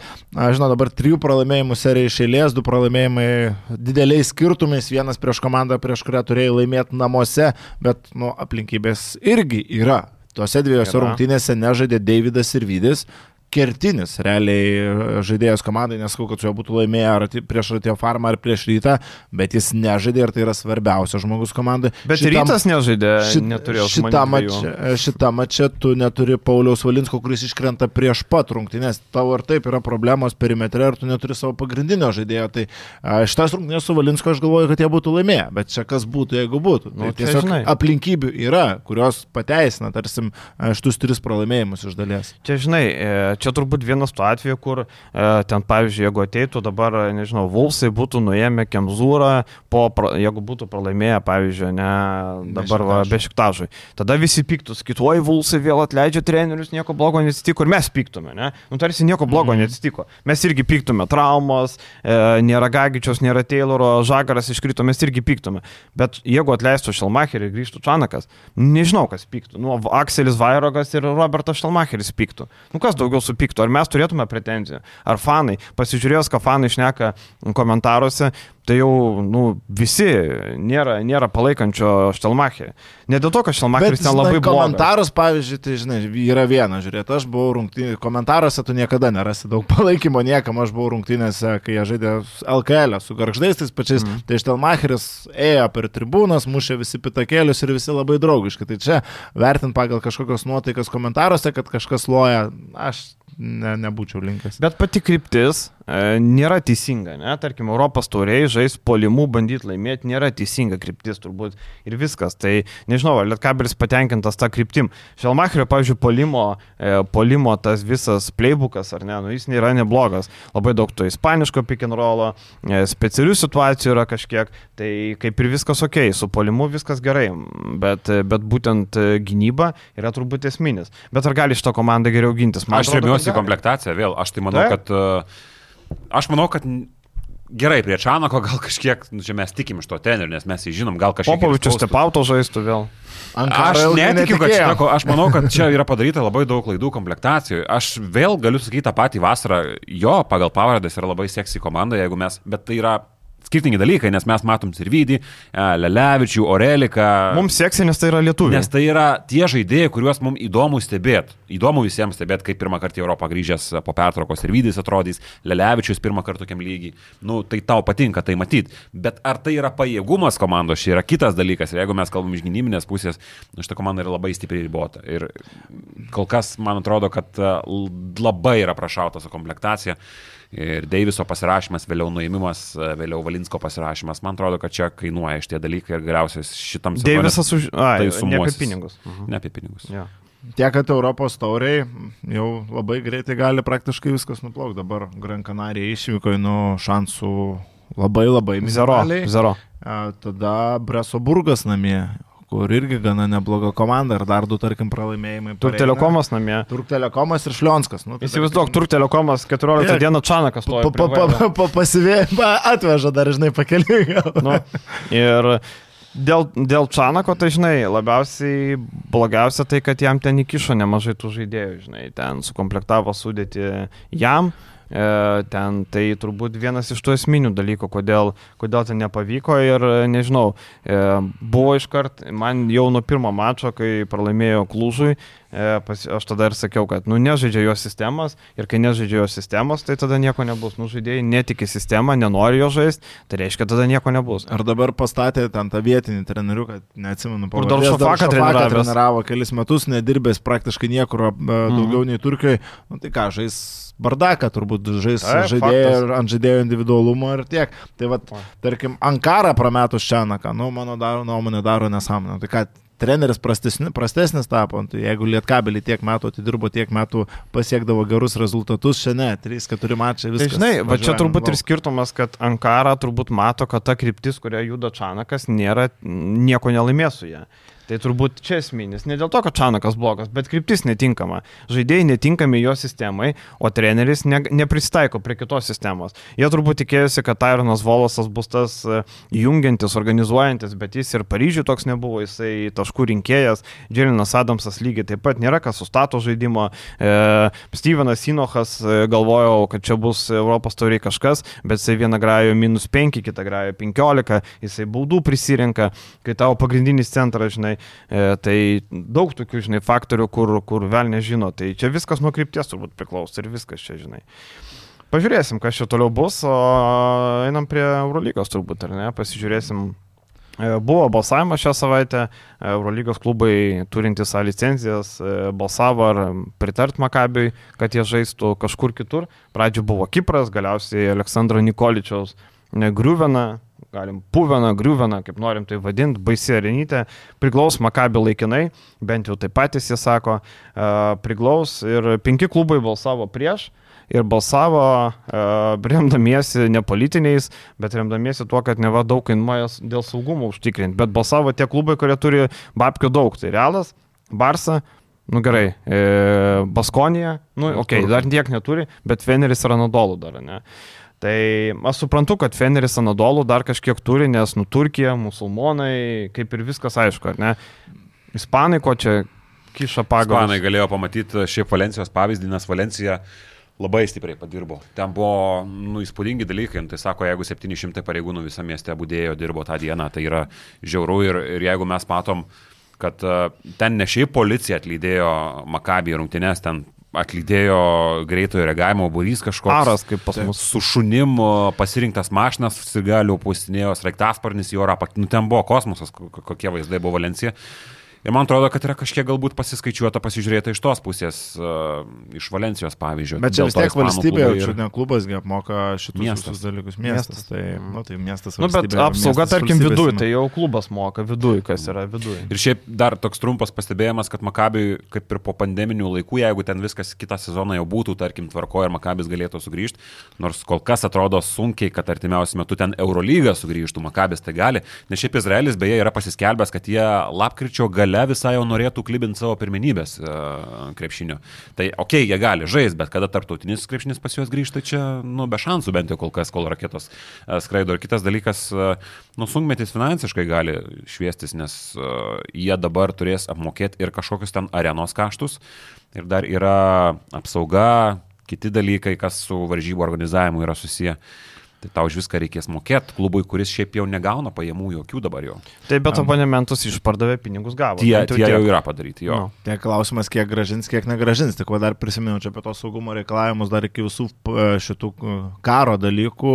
žinau, dabar trijų pralaimėjimų serija iš eilės, du pralaimėjimai dideliais skirtumais, vienas prieš komandą, prieš kurią turėjai laimėti namuose, bet nu, aplinkybės irgi yra. Tuose dviejose rungtynėse nežaidė Davidas ir Vydis. Kertinis realiai žaidėjas komandai, nesakau, kad su juo būtų laimėję ar prieš Ratio Farmą ar prieš Rytą, bet jis nežaidė ir tai yra svarbiausias žmogus komandai. Bet Šitam- Rytas nežaidė, Šit, neturėjo mačą, šitą mačą tu neturi Pauliaus Valinsko, kuris iškrenta prieš pat rungtynės. Tau ir taip yra problemos perimetre ir tu neturi savo pagrindinio žaidėjo. Tai a, šitas rungtynės su Valinsko aš galvoju, kad jie būtų laimėję. Bet čia kas būtų, jeigu būtų. Nu, Tai čia tiesiog žinai. aplinkybių yra, kurios pateisina, tarsim, šitus tris pralaimėjimus iš dalies. Čia, žinai, e, čia turbūt vienas tų atvejų, kur e, ten, pavyzdžiui, jeigu ateitų dabar, nežinau, Vulsai būtų nuėmę Kemzūrą, po, jeigu būtų pralaimėję, pavyzdžiui, ne dabar Bešiktažui. Tada visi piktų, skituoji Vulsai vėl atleidžia trenerius, nieko blogo neatsitiko ir mes piktume, ne? Nu, tarsi nieko blogo mm. neatsitiko. Mes irgi piktume, traumos, e, nėra Gagičios, nėra Tayloro, Žagaras iškrito, mes irgi piktume. Bet jeigu atleistų Šelmacherį ir grįžtų Čanakas, nežinau, kas piktų. Nu, Akselis Vairogas ir Robertas Šelmacheris piktų. Nu, kas daugiau supyktų? Ar mes turėtume pretenzijų? Ar fanai? Pasižiūrėjus, ką fanai šneka komentaruose, tai jau nu, visi nėra, nėra palaikančio Štelmacherį. Ne dėl to, kad Štelmacheris ten labai blogas. komentarus, pavyzdžiui, tai žinai, yra viena, žiūrėt, aš buvau rungtynėse, komentaruose tu niekada nerasi daug palaikymo niekam, aš buvau rungtynėse, kai jie žaidė LKL su garždais tais pačiais, mm. tai Štelmacheris ėjo per tribūnas, mušė visi pitakėlius ir visi labai draugiški. Tai čia vertint pagal kažkokios nuotaikas komentaruose, kad kažkas loja, aš ne, nebūčiau linkęs. Bet pati kryptis e, nėra teisinga, ne? Tarkim, Europos tauriai žais polimų bandyti laimėti nėra teisinga kryptis turbūt ir viskas. Tai nežinau, ar Lietkabelis patenkintas tą kryptim. Šelmacherio, pavyzdžiui, polimo, e, polimo tas visas playbookas, ar ne, nu jis nėra neblogas. Labai daug to ispaniško pick and rollo, e, specialių situacijų yra kažkiek, tai kaip ir viskas ok, su polimu viskas gerai, bet, bet būtent e, gynyba yra turbūt esminis. Bet ar gali šitą komandą geriau gintis? Man Aš remiuosi gali. komplektaciją vėl. Aš tai manau, Taip. kad... e, Aš manau, kad gerai prie Čanako gal kažkiek, nu, čia mes tikim iš to tenerio, nes mes jį žinom, gal kažkiek... Popovičius. Stepauto žaistų vėl. Aš netikiu, kad ko- aš manau, kad čia yra padaryta labai daug klaidų komplektacijoje. Aš vėl galiu sakyti tą patį vasarą. Jo, pagal pavardas yra labai seksy komanda, jeigu mes, bet tai yra skirtingi dalykai, nes mes matom Sirvidį, e, Lelevičių, Oreliką. Mums seksi, nes tai yra lietuviai. Nes tai yra tie žaidėjai, kuriuos mums įdomu stebėti. įdomu visiems stebėti, kaip pirmą kartą į Europą grįžęs po pertraukos ir Vydys atrodys, Lelevičius pirmą kartą tokiam lygiai. Nu, tai tau patinka tai matyti. Bet ar tai yra pajėgumas komandos, čia yra kitas dalykas. Ir jeigu mes kalbam iš gynybinės pusės, nu, šitą komandą yra labai stipriai ribota. Ir kol kas man atrodo, kad e, labai yra prašauta su komplektacija. Ir Deiviso pasirašymas, vėliau nuėmimas, e, vėliau Valinsko pasirašymas, man atrodo, kad čia kainuoja šitie dalykai ir galiausiai šitam sezonui. Deivisas už... Ai, tai ne apie pinigus. Mhm. Ne apie pinigus. Ja. Tiek, kad Europos tauriai jau labai greitai gali praktiškai viskas nuplaukti. Dabar Gran Canaria išvyko nu šansų labai labai Zero. minimaliai. Zero. A, Tada Breso Burgas namie, kur irgi gana nebloga komanda ir dar du, tarkim, pralaimėjimai. Turk telekomas namie. Turk telekomas ir Šlionskas. Nu, tai Įsivaizduok, Turk telekomas 14 Taip. dieną Čanakas stovi. pa, pa, pa, pa, pasivė, pa, atveža dar, žinai, pakeliui. Nu, ir dėl, dėl Čanako, tai žinai, labiausiai blogiausia tai, kad jam ten įkišo nemažai tų žaidėjų, žinai, ten sukomplektavo sudėti jam. E, ten tai turbūt vienas iš tų esminių dalykų, kodėl, kodėl ten nepavyko ir e, nežinau, e, buvo iškart, man jau nuo pirmo mačo, kai pralaimėjo Klūžui, aš tada ir sakiau, kad nu nežaidžia jo sistemas ir kai nežaidžia jo sistemos, tai tada nieko nebus. Nu žaidėjai netiki sistemą, nenori jo žaisti, tai reiškia tada nieko nebus. Ar dabar pastatė ten tą vietinį treneriuką, neatsimenu, Kur pavardės, Daršafaką Daršafaką treniravęs. treniravo kelis metus, nedirbęs praktiškai niekur a, daugiau nei turkai. Nu, tai ką, žais bardaką turbūt, žais Taip, žaidėjų ant žaidėjų individualumo ir tiek. Tai vad, O. tarkim, Ankara prametus Čianaką, nu, mano daro, nuomonė daro nesąmonę. Tai ką, treneris prastesnis, prastesnis tapo, tai jeigu Lietkabelį tiek metų atidirbo, tiek metų pasiekdavo gerus rezultatus, šiandien 3-4 mačai Tai viskas. žinai, va čia turbūt ir skirtumas, kad Ankara turbūt mato, kad ta kryptis, kuria juda Čanakas, nėra, nieko nelaimės su ją. Tai turbūt čia esminis. Ne dėl to, kad Čanakas blogas, bet kryptis netinkama. Žaidėjai netinkami jo sistemai, o treneris ne, nepristaiko prie kitos sistemos. Jie turbūt tikėjosi, kad Tyronas Volosas bus tas e, jungiantis, organizuojantis, bet jis ir Paryžiui toks nebuvo, jisai taškų rinkėjas, Dželinas Adamsas lygiai taip pat nėra, kas sustato žaidimo. E, Stevenas Sinochas e, galvojau, kad čia bus Europos tauriai kažkas, bet jisai vieną grajo minus 5, kitą grajo 15, jisai baudų prisirenka, kai tavo pagrindinis centras, žinai, e, tai daug tokių, žinai, faktorių, kur, kur vėl nežino, tai čia viskas nuo krypties turbūt priklauso ir viskas čia, žinai. Pažiūrėsim, kas čia toliau bus, o einam prie Eurolygos turbūt, ar ne, pasižiūrėsim. E, Buvo balsavimas šią savaitę, E, Eurolygos klubai turintys A licenzijas e, balsavo ar pritart Makabiui, kad jie žaistų kažkur kitur. Pradžio buvo Kipras, galiausiai Aleksandro Nikoličiaus Griuvena, galim Puvena, Griuvena, kaip norim tai vadinti, baisi arenytė, priglaus Makabi laikinai, bent jau taip patys jie sako, e, priglaus ir penki klubai balsavo prieš ir balsavo uh, remdamiesi ne politiniais, bet remdamiesi tuo, kad neva daug kainuoja dėl saugumo užtikrinti. Bet balsavo tie klubai, kurie turi babkių daug. Tai Realas, Barsa, nu gerai, e, Baskonija, nu okei, okay, dar tiek neturi, bet Feneris ir Anadolų dar, ne. Tai aš suprantu, kad Feneris Anadolų dar kažkiek turi, nes nu Turkija, musulmonai, kaip ir viskas aišku, ar ne. Ispanai ko čia kiša pagal. Ispanai galėjo pamatyti šiaip Valencijos pavyzdį, nes Valencija labai stipriai padirbo. Ten buvo nu, įspūdingi dalykai. Nu, Tai sako, jeigu 700 pareigūnų visą miestę būdėjo, dirbo tą dieną, tai yra žiauru. Ir, ir jeigu mes matom, kad e, ten ne šiaip policija atlydėjo Makabį rungtynės, ten atlydėjo greitojo reagavimo būrys kažkoks. Aras kaip pas mus. Su šunimu pasirinktas mašinas, sigalių pustinėjo, sraigtasparnis į orą, nu ten buvo kosmosas, ko- ko- kokie vaizdai buvo Valencija. Ir man atrodo, kad yra kažkiek galbūt pasiskaičiuota, pasižiūrėta iš tos pusės, uh, iš Valencijos pavyzdžio. Bet čia vis tiek valstybė, ir- ne klubas, apmoka šitus Miestas. dalykus. Miestas. Miestas. Tai, nu, tai miestas. Nu, bet apsauga, miestas tarkim, viduje, tai jau klubas moka viduje, kas yra viduje. Ir šiaip dar toks trumpas pastebėjimas, kad Makabiui, kaip ir po pandeminių laikų, jeigu ten viskas kitą sezoną jau būtų, tarkim, tvarko ir Makabis galėtų sugrįžti, nors kol kas atrodo sunkiai, kad artimiausiu metu ten Eurolyga sugrįžtų, Makabis tai gali, nes šiaip Izraelis beje yra pasiskelbęs, kad jie lapkričio gale visai jau norėtų klibinti savo pirmenybės uh, krepšinio. Tai okei, okay, jie gali žaisti, bet kada tarptautinis krepšinis pas juos grįžta, čia, nu, be šansų bent jau kol kas, kol raketos uh, skraido. Ir kitas dalykas, uh, nu, sunkmetis finansiškai gali šviestis, nes uh, jie dabar turės apmokėti ir kažkokius ten arenos kaštus. Ir dar yra apsauga, kiti dalykai, kas su varžybų organizavimu yra susiję. Tai tau už viską reikės mokėti klubui, kuris šiaip jau negauna pajamų jokių dabar jau. Taip, bet abonementus išpardavė, pinigus gavo. Tie, Bent tie tiek. jau yra padaryti, jo. Nu. Tie klausimas, kiek gražins, kiek negražins. Tik va dar prisimenu čia apie tos saugumo reikalavimus, dar iki visų p- šitų e, karo dalykų.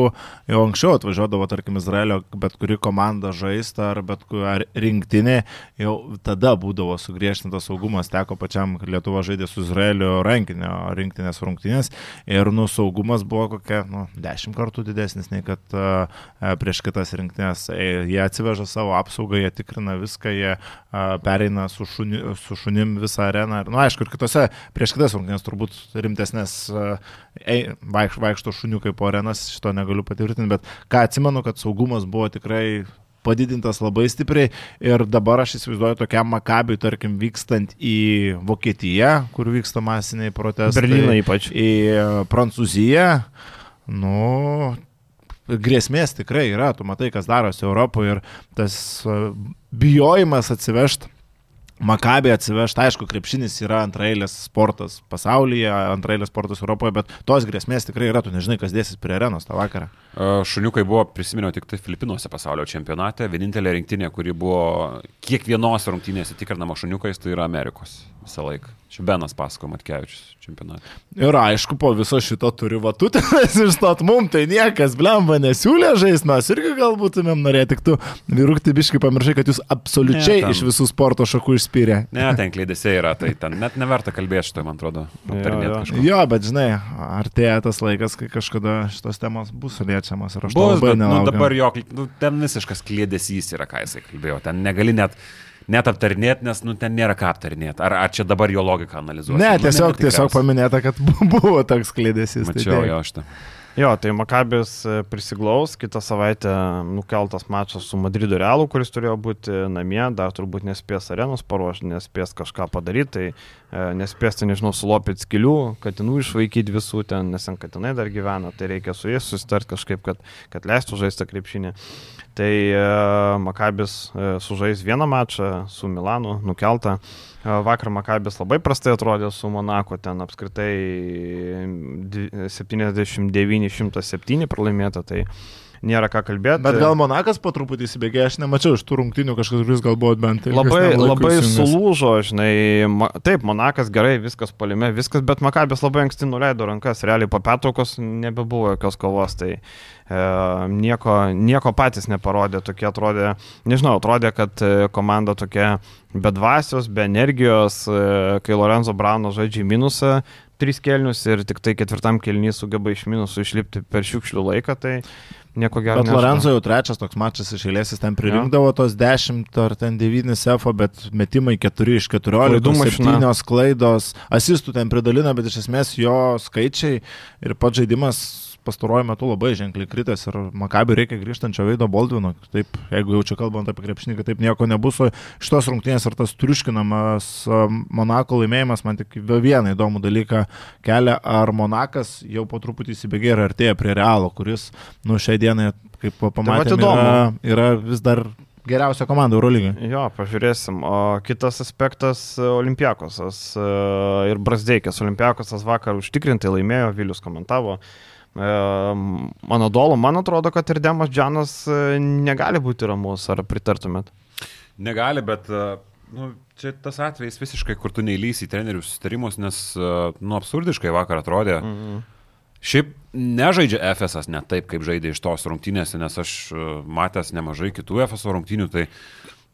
Jau anksčiau atvažiuodavo, tarkim, Izraelio bet kuri komanda žaisti ar bet kuri ar rinktinė, jau tada būdavo sugriežtintas saugumas. Teko pačiam Lietuva žaidė su Izraelio rankinio rinktinės rungtynės ir nu saugumas buvo kokia, nu, dešimt kartų didesnis nei kad uh, prieš kitas rinktinės. E, Jie atsiveža savo apsaugą, jie tikrina viską, jie uh, pereina su, šuni, su šunim visą areną. Ir, nu, aišku, ir kitose, prieš kitas rungtynės turbūt rimtesnės vaikš, vaikšto šuniukai po arenas, šito negaliu patvirtinti, bet ką atsimenu, kad saugumas buvo tikrai padidintas labai stipriai ir dabar aš įsivaizduoju tokiam makabiui, tarkim, vykstant į Vokietiją, kur vyksta masiniai protestai. Berlyną ypač. Į e, Prancūziją, nu, grėsmės tikrai yra, tu matai, kas darosi Europoje ir tas e, bijojimas atsivežti. Makabė atsivežti, aišku, krepšinis yra antrailės sportas pasaulyje, antrailės sportas Europoje, bet tos grėsmės tikrai yra, tu nežinai, kas dėsis prie arenos tą vakarą. E, Šuniukai buvo, prisiminiau, tik tai Filipinuose pasaulio čempionate. Vienintelė rinktinė, kuri buvo kiekvienos rungtynėse tikrinama šuniukais, tai yra Amerikos visą laiką. Čia Benas pasako Matkevičius čempionate. Ir aišku, po viso šito turi vatutės išstot mum, tai niekas blemba nesiūlė žaisti, mes irgi galbūt tumėm norėti, tik tu virukti biškai pamiršai, kad jūs absoliučiai Ne, ten- iš visų sporto šakų išspyrė. Ne, ten kleidėse yra, tai ten net neverta kalbėti šitą, man atrodo. jo. kažko. Jo, bet žinai, artėja tas laikas, kai kažkada šitos temos bus liečiamas ir aš to Bus, labai bet nu, nelaukiu. dabar jo, nu, ten visiškas klėdesys yra, ką jisai kalbėjo. Ten negali net, net aptarinėti, nes nu, ten nėra ką aptarinėti. Ar, ar čia dabar jo logiką analizuoti? Ne, nu, tiesiog, tikriausiai. tiesiog paminėta, kad bu- buvo toks klėdėsis. Mačiau jo šitą. Jo, tai Makabis e, prisiglaus, kitą savaitę nukeltas mačas su Madrido Realu, kuris turėjo būti namie, dar turbūt nespės arenos paruošti, nespės kažką padaryti, tai e, nespės, tai nežinau, sulopyti skilių, katinų išvaikyti visų ten, nes ten katinai dar gyvena, tai reikia su jais susitart kažkaip, kad, kad leistų žaisti krepšinį. Tai e, Makabis sužais vieną mačą su Milanu, nukeltą. Vakar Makabis labai prastai atrodė su Monako, ten apskritai di- 79-107 pralaimėta, tai nėra ką kalbėti. Bet gal Monakas po truputį įsibėgė, aš nemačiau iš tų rungtinių kažkas, kuris galbūt bent ilgesniam Labai, labai sulūžo, žinai, ma, taip, Monakas gerai, viskas palime, viskas, bet Makabės labai anksti nuleido rankas, realiai po pertraukos nebebuvo jokios kovos, tai e, nieko, nieko patys neparodė, tokie atrodė, nežinau, atrodė, kad e, komanda tokia be dvasios, be energijos, e, kai Lorenzo Brauno žaidžia minusą. Tris kelnius ir tik tai ketvirtam kelnys sugeba iš minusų išlipti per šiukšlių laiką, tai nieko gero. Bet Lorenzo jau trečias toks mačas iš eilės, jis ten pririnkdavo tos 10 ar ten 9 sefo, bet metimai 4 iš 14, Klaidų mašina. 7 klaidos, asistų ten pridalina, bet iš esmės jo skaičiai ir pats žaidimas pastaruoju metu labai ženkliai kritęs ir Makabi reikia grįžtančio veido Boldvino. Taip, jeigu jau čia kalbant apie krepšinį, kad taip nieko nebus, o šitos rungtynės ar tas triuškinamas Monako laimėjimas man tik vieną įdomų dalyką kelia, ar Monakas jau po truputį įsibėgė ir artėja prie Realo, kuris, nu, šiai dienai, kaip pamatėme, įdomu. yra, yra vis dar geriausia komanda Eurolygai. Jo, pažiūrėsim. O kitas aspektas - Olimpiakosas e, ir Brasdeikis. Olimpiakosas vakar užtikrintai laimėjo, Vilius komentavo. E, Mano dolo, man atrodo, kad ir Demas Džanas e, negali būti ramus, ar pritartumėt? Negali, bet e, nu, čia tas atvejis visiškai, kur tu neįlysi į trenerių susitarimus, nes, e, nu, absurdiškai vakar atrodė. Mhm. Šiaip nežaidžia FSS ne taip, kaip žaidė iš tos rungtynės, nes aš matęs nemažai kitų FSO rungtynių, tai,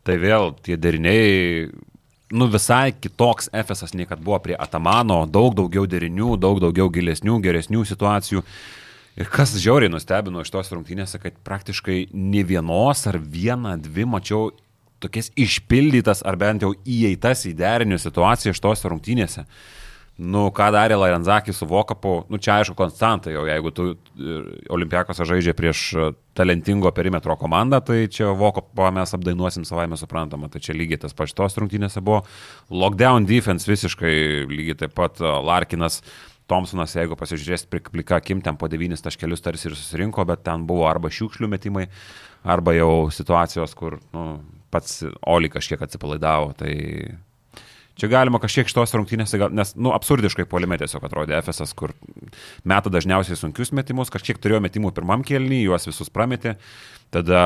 tai vėl tie deriniai, nu visai kitoks FSS nei kad buvo prie Atamano, daug daugiau derinių, daug daugiau gilesnių, geresnių situacijų. Ir kas žiauriai nustebino iš tos rungtynėse, kad praktiškai ne vienos ar vieną, dvi mačiau tokias išpildytas ar bent jau įeitas į derinių situaciją iš tos rungtynėse. Nu, ką darė Lairenzakis su Vokapu, nu čia aišku konstanta jau, jeigu tu Olimpiakose žaidžia prieš e, talentingo perimetro komandą, tai čia Vokapą mes apdainuosim savaime suprantama, tai čia lygiai tas pats tos rungtynėse buvo. Lockdown defense visiškai lygiai taip pat e, Larkinas. Thompsonas, jeigu pasižiūrėsit plika akim, ten po devynis taškelius tarsi ir susirinko, bet ten buvo arba šiukšlių metimai, arba jau situacijos, kur nu, pats Oli kažkiek atsipalaidavo. Tai Čia galima kažkiek šitos rungtynėse, nes, nu, absurdiškai polime tiesiog atrodė FSS, kur meta dažniausiai sunkius metimus, kažkiek turėjo metimų pirmam kelnyje, juos visus prametė, tada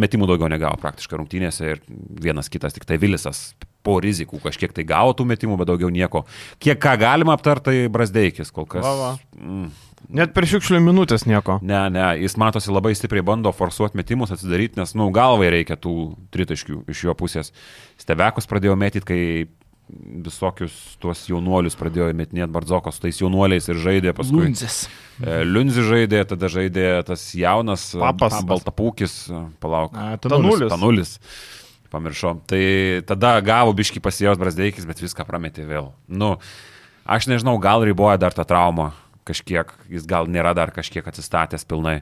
metimų daugiau negavo praktiškai rungtynėse ir vienas kitas, tik tai Vilisas po rizikų kažkiek tai gavo tų metimų, bet daugiau nieko. Kiek ką galima aptartai Brasdeikis kol kas. Va, va. Mm, Net per šiukšlių minutės nieko. Ne, ne, jis matosi labai stipriai bando forsuoti metimus, atsidaryti, nes, nu, galvai reikia tų tritaškių iš jo pusės. Stebekus pradėjo metyti, kai visokius tuos jaunuolius pradėjo metinėti Bardzokos su tais jaunuoliais ir žaidė paskui. Lundzis. E, Liunzi žaidė, tada žaidė tas jaunas Papas. Baltapūkis, palauk. A, Tanulis. Tanulis. Pamiršau. Tai tada gavo biški pasijos Brasdeikis, bet viską prametė vėl. Nu, aš nežinau, gal riboja dar tą traumą kažkiek, jis gal nėra dar kažkiek atsistatęs pilnai.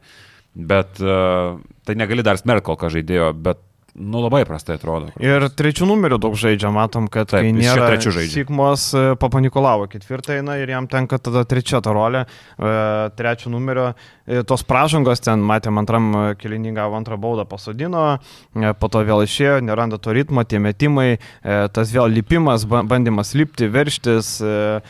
Bet uh, tai negali dar smerkti kol ką žaidėjo, bet, nu, labai prastai atrodo. Ir trečių numerių daug žaidžia, matom, kad Taip, kai nėra. Sikmos e, Papanikolavo ketvirtą eina ir jam tenka tada trečia ta rolė, e, trečio numerio. E, Tos pražangos ten, matėm, antram kelinį gavo antrą baudą pasodino, po to vėl išėjo, neranda to ritmo, tie metimai, tas vėl lipimas, ba- bandymas lipti, verštis. e,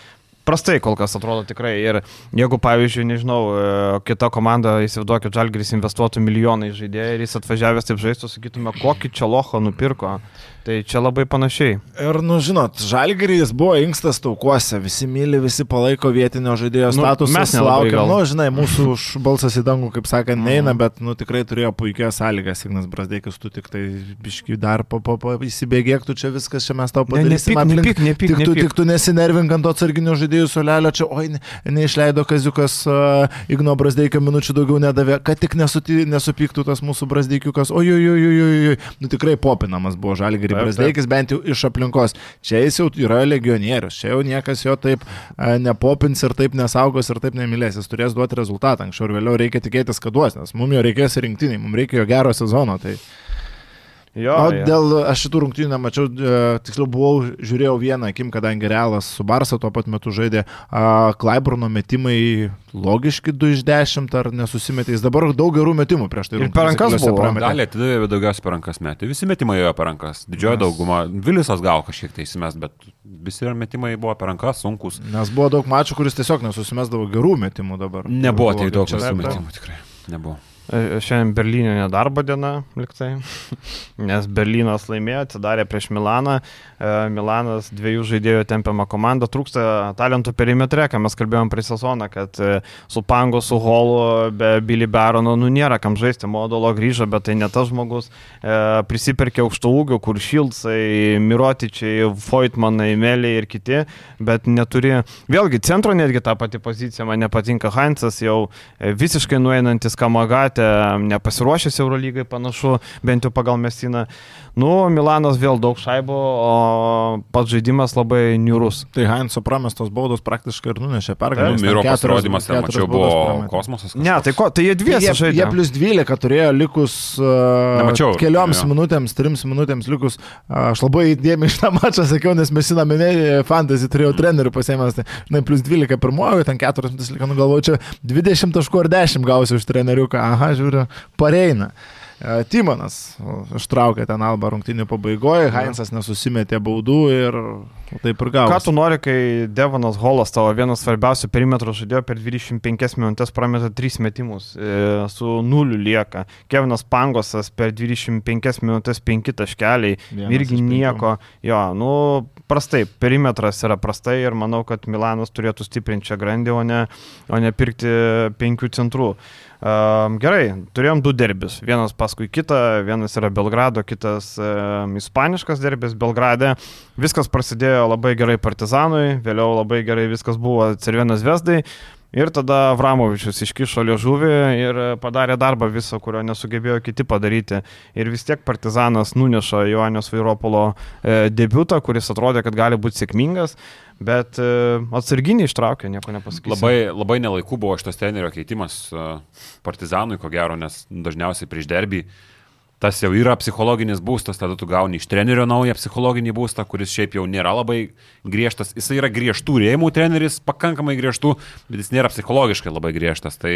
Prastai kol kas atrodo tikrai. Ir jeigu, pavyzdžiui, nežinau, e, kita komanda, įsivaizduokit, Žalgris investuotų milijonai į žaidėją ir jis atvažiavęs taip žaistų, sakytume, kokį čia locho nupirko. Tai čia labai panašiai. Ir, nu, žinot, Žalgiris buvo inkstas taukuose, visi myli, visi palaiko vietinio žaidėjo Nu, statusą. mes nelabai laukia, gal. nu, žinai, mūsų balsas į dangų, kaip sakant, neina, bet, nu, tikrai turėjo puikias sąlygas, Ignas Brasdeikis, tu tik tai biški dar pa, pa, pa, įsibėgėk, tu čia viskas, čia mes tau Ne, padarysim. nepyk, aplink- nepyk, nepyk, Tik tu, nepyk. tik tu nesinervink ant to atsarginio žaidėjų solelio, čia, oi, ne, neišleido Kaziukas uh, Igno Brasdeikio minučių daugiau nedavė, kad tik nesuti, nesupyktų tas mūsų Brasdeikiukas, oi, oi, oi, oi, oi, nu tikrai popinamas buvo Žalgirį. Brasdeikis, bent jau iš aplinkos. Čia jis jau yra legionierius, čia jau niekas jo taip a, nepopins ir taip nesaugos ir taip nemylės, jis turės duoti rezultatą, anksčiau ir vėliau reikia tikėtis, kad duos, nes mums jo reikės rinktiniai, mums reikia jo gero sezono. Tai... Jo, O jo. dėl, aš šitų rungtynių nemačiau, e, tiksliau buvau, žiūrėjau vieną akim, kadangi Realas su Barsa tuo pat metu žaidė, a, Klaiburno metimai logiški 2 iš 10 ar nesusimetė, jis dabar daug gerų metimų prieš tai. Ir per rankas buvo. Dalį atidavė, daugiausiai per rankas metė. Visi metimai jo per rankas. Didžioji Nes- dauguma. Vilisas gavo kažkiek tai įsimes, bet visi metimai buvo per rankas, sunkus. Nes buvo daug mačų, kuris tiesiog nesusimesdavo gerų metimų dabar. Nebuvo tiek daug metimų tikrai. Nebuvo. E, Šiandien Berlyne nedarbo diena, liktai, nes Berlynas laimėjo, atsidarė prieš Milaną, E, Milanas dviejų žaidėjų tempiama komanda, trūksta talentų perimetre, ką mes kalbėjom prie sezoną, kad e, su Pango, su Holu, be Billy Barono, nu nėra kam žaisti, Modolo grįžo, bet tai ne tas žmogus, prisipirkė aukšto ūgio, kur Šildsai, Mirotičiai, Foitmanai, Meliai ir kiti, bet neturi, vėlgi centro netgi tą patį poziciją, man nepatinka Heinzas, jau visiškai nueinantis Kamagatė, nepasiruošęs Eurolygai panašu, bent jau pagal Mesiną. Nu, Milanas vėl daug šaibo, o pats žaidimas labai niurus. Tai Heinzo pramestos baudos praktiškai ir nunešė pergalę. Nu, ten Miro pasirodymas, ten mačiau, buvo kosmosas. Ne, tai ko, tai jie dviesi Jie, žaidė. jie plus 12 turėjo likus uh, Nemačiau, kelioms jo. minutėms, trims minutėms likus. Uh, aš labai įdėmiai šitą mačą sakiau, nes mes įnami fantasy turėjau trenerių pasėmęs. Tai, žinai, plus 12 pirmojo, ten 4 minutės likę, nu galvoju, čia 20 taškų ar 10 gausiu iš treneriuką. Aha, žiūriu, pareina. E, Timonas ištraukė ten albą rungtinių pabaigoje, Heinzas nesusimetė baudų ir taip ir gavo. Ką tu nori, kai Devonas Holas, tavo vienas svarbiausių perimetrų žaidėjo per 25 minutės prameta 3 metimus, e, su nuliu lieka. Kevinas Pangosas per 25 minutės 5 taškeliai, Vienas irgi nieko. Jo, nu, prastai, perimetras yra prastai ir manau, kad Milanas turėtų stiprinti čia grandį, o ne, o ne pirkti penkių centrų. Um, gerai, turėjom du derbis. Vienas paskui kitą, vienas yra Belgrado, kitas um, ispaniškas derbis Belgrade. Viskas prasidėjo labai gerai Partizanui, vėliau labai gerai viskas buvo Cervienas Vesdai. Ir tada Vramovičius iškišo liežuvį ir padarė darbą visą, kurio nesugebėjo kiti padaryti. Ir vis tiek Partizanas nuneša Joanės Vairopolo e, debutą, kuris atrodė, kad gali būti sėkmingas, bet e, atsarginiai ištraukė, nieko nepasakysiu. Labai, labai nelaiku buvo šitas trenerio keitimas uh, Partizanui, ko gero, nes dažniausiai prieš derbį tas jau yra psichologinis būstas, tada tu gauni iš trenerio naują psichologinį būstą, kuris šiaip jau nėra labai griežtas. Jis yra griežtų rėmų treneris, pakankamai griežtų, bet jis nėra psichologiškai labai griežtas. Tai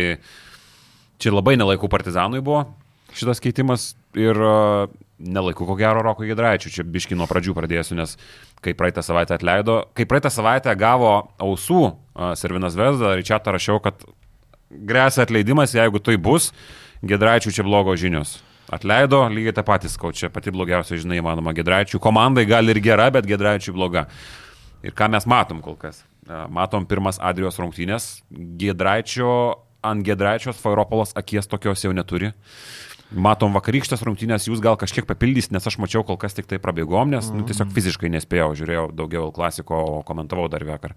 čia labai nelaikų partizanui buvo šitas keitimas ir uh, nelaiku ko gero Roko Gidraičių, čia biški nuo pradžių pradėsiu, nes kai praeitą savaitę atleido, kai praeitą savaitę gavo ausų a, Servinas Vesda, Ričiatą rašiau, kad grėsia atleidimas, jeigu tai bus, Gidraičių čia blogos žinios. Atleido, lygiai tą patį skau, čia pati blogiausia žinia įmanoma Gidraičių. Komandai gal ir gera, bet Gidraičių bloga. Ir ką mes matom kol kas? Matom pirmas Adrijos rungtynės. Gidraičio, ant Gidraičios Fairopolas akies tokios jau neturi. Matom vakarykštės rungtynės, jūs gal kažkiek papildys, nes aš mačiau kol kas tik tai prabėgom, nes nu, tiesiog fiziškai nespėjau, žiūrėjau daugiau klasiko, komentavau dar vakar.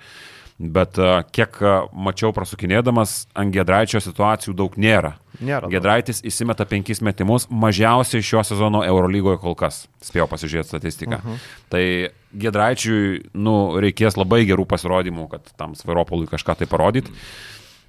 Bet a, kiek a, mačiau prasukinėdamas, ant Gedraičio situacijų daug nėra. Nėra. Gedraitis įsimeta penkis metimus, mažiausiai šio sezono Eurolygoje kol kas. Spėjau pasižiūrėti statistiką. Uh -huh. Tai Gedraičiui nu, reikės labai gerų pasirodymų, kad tam Svairopolui kažką tai parodyti.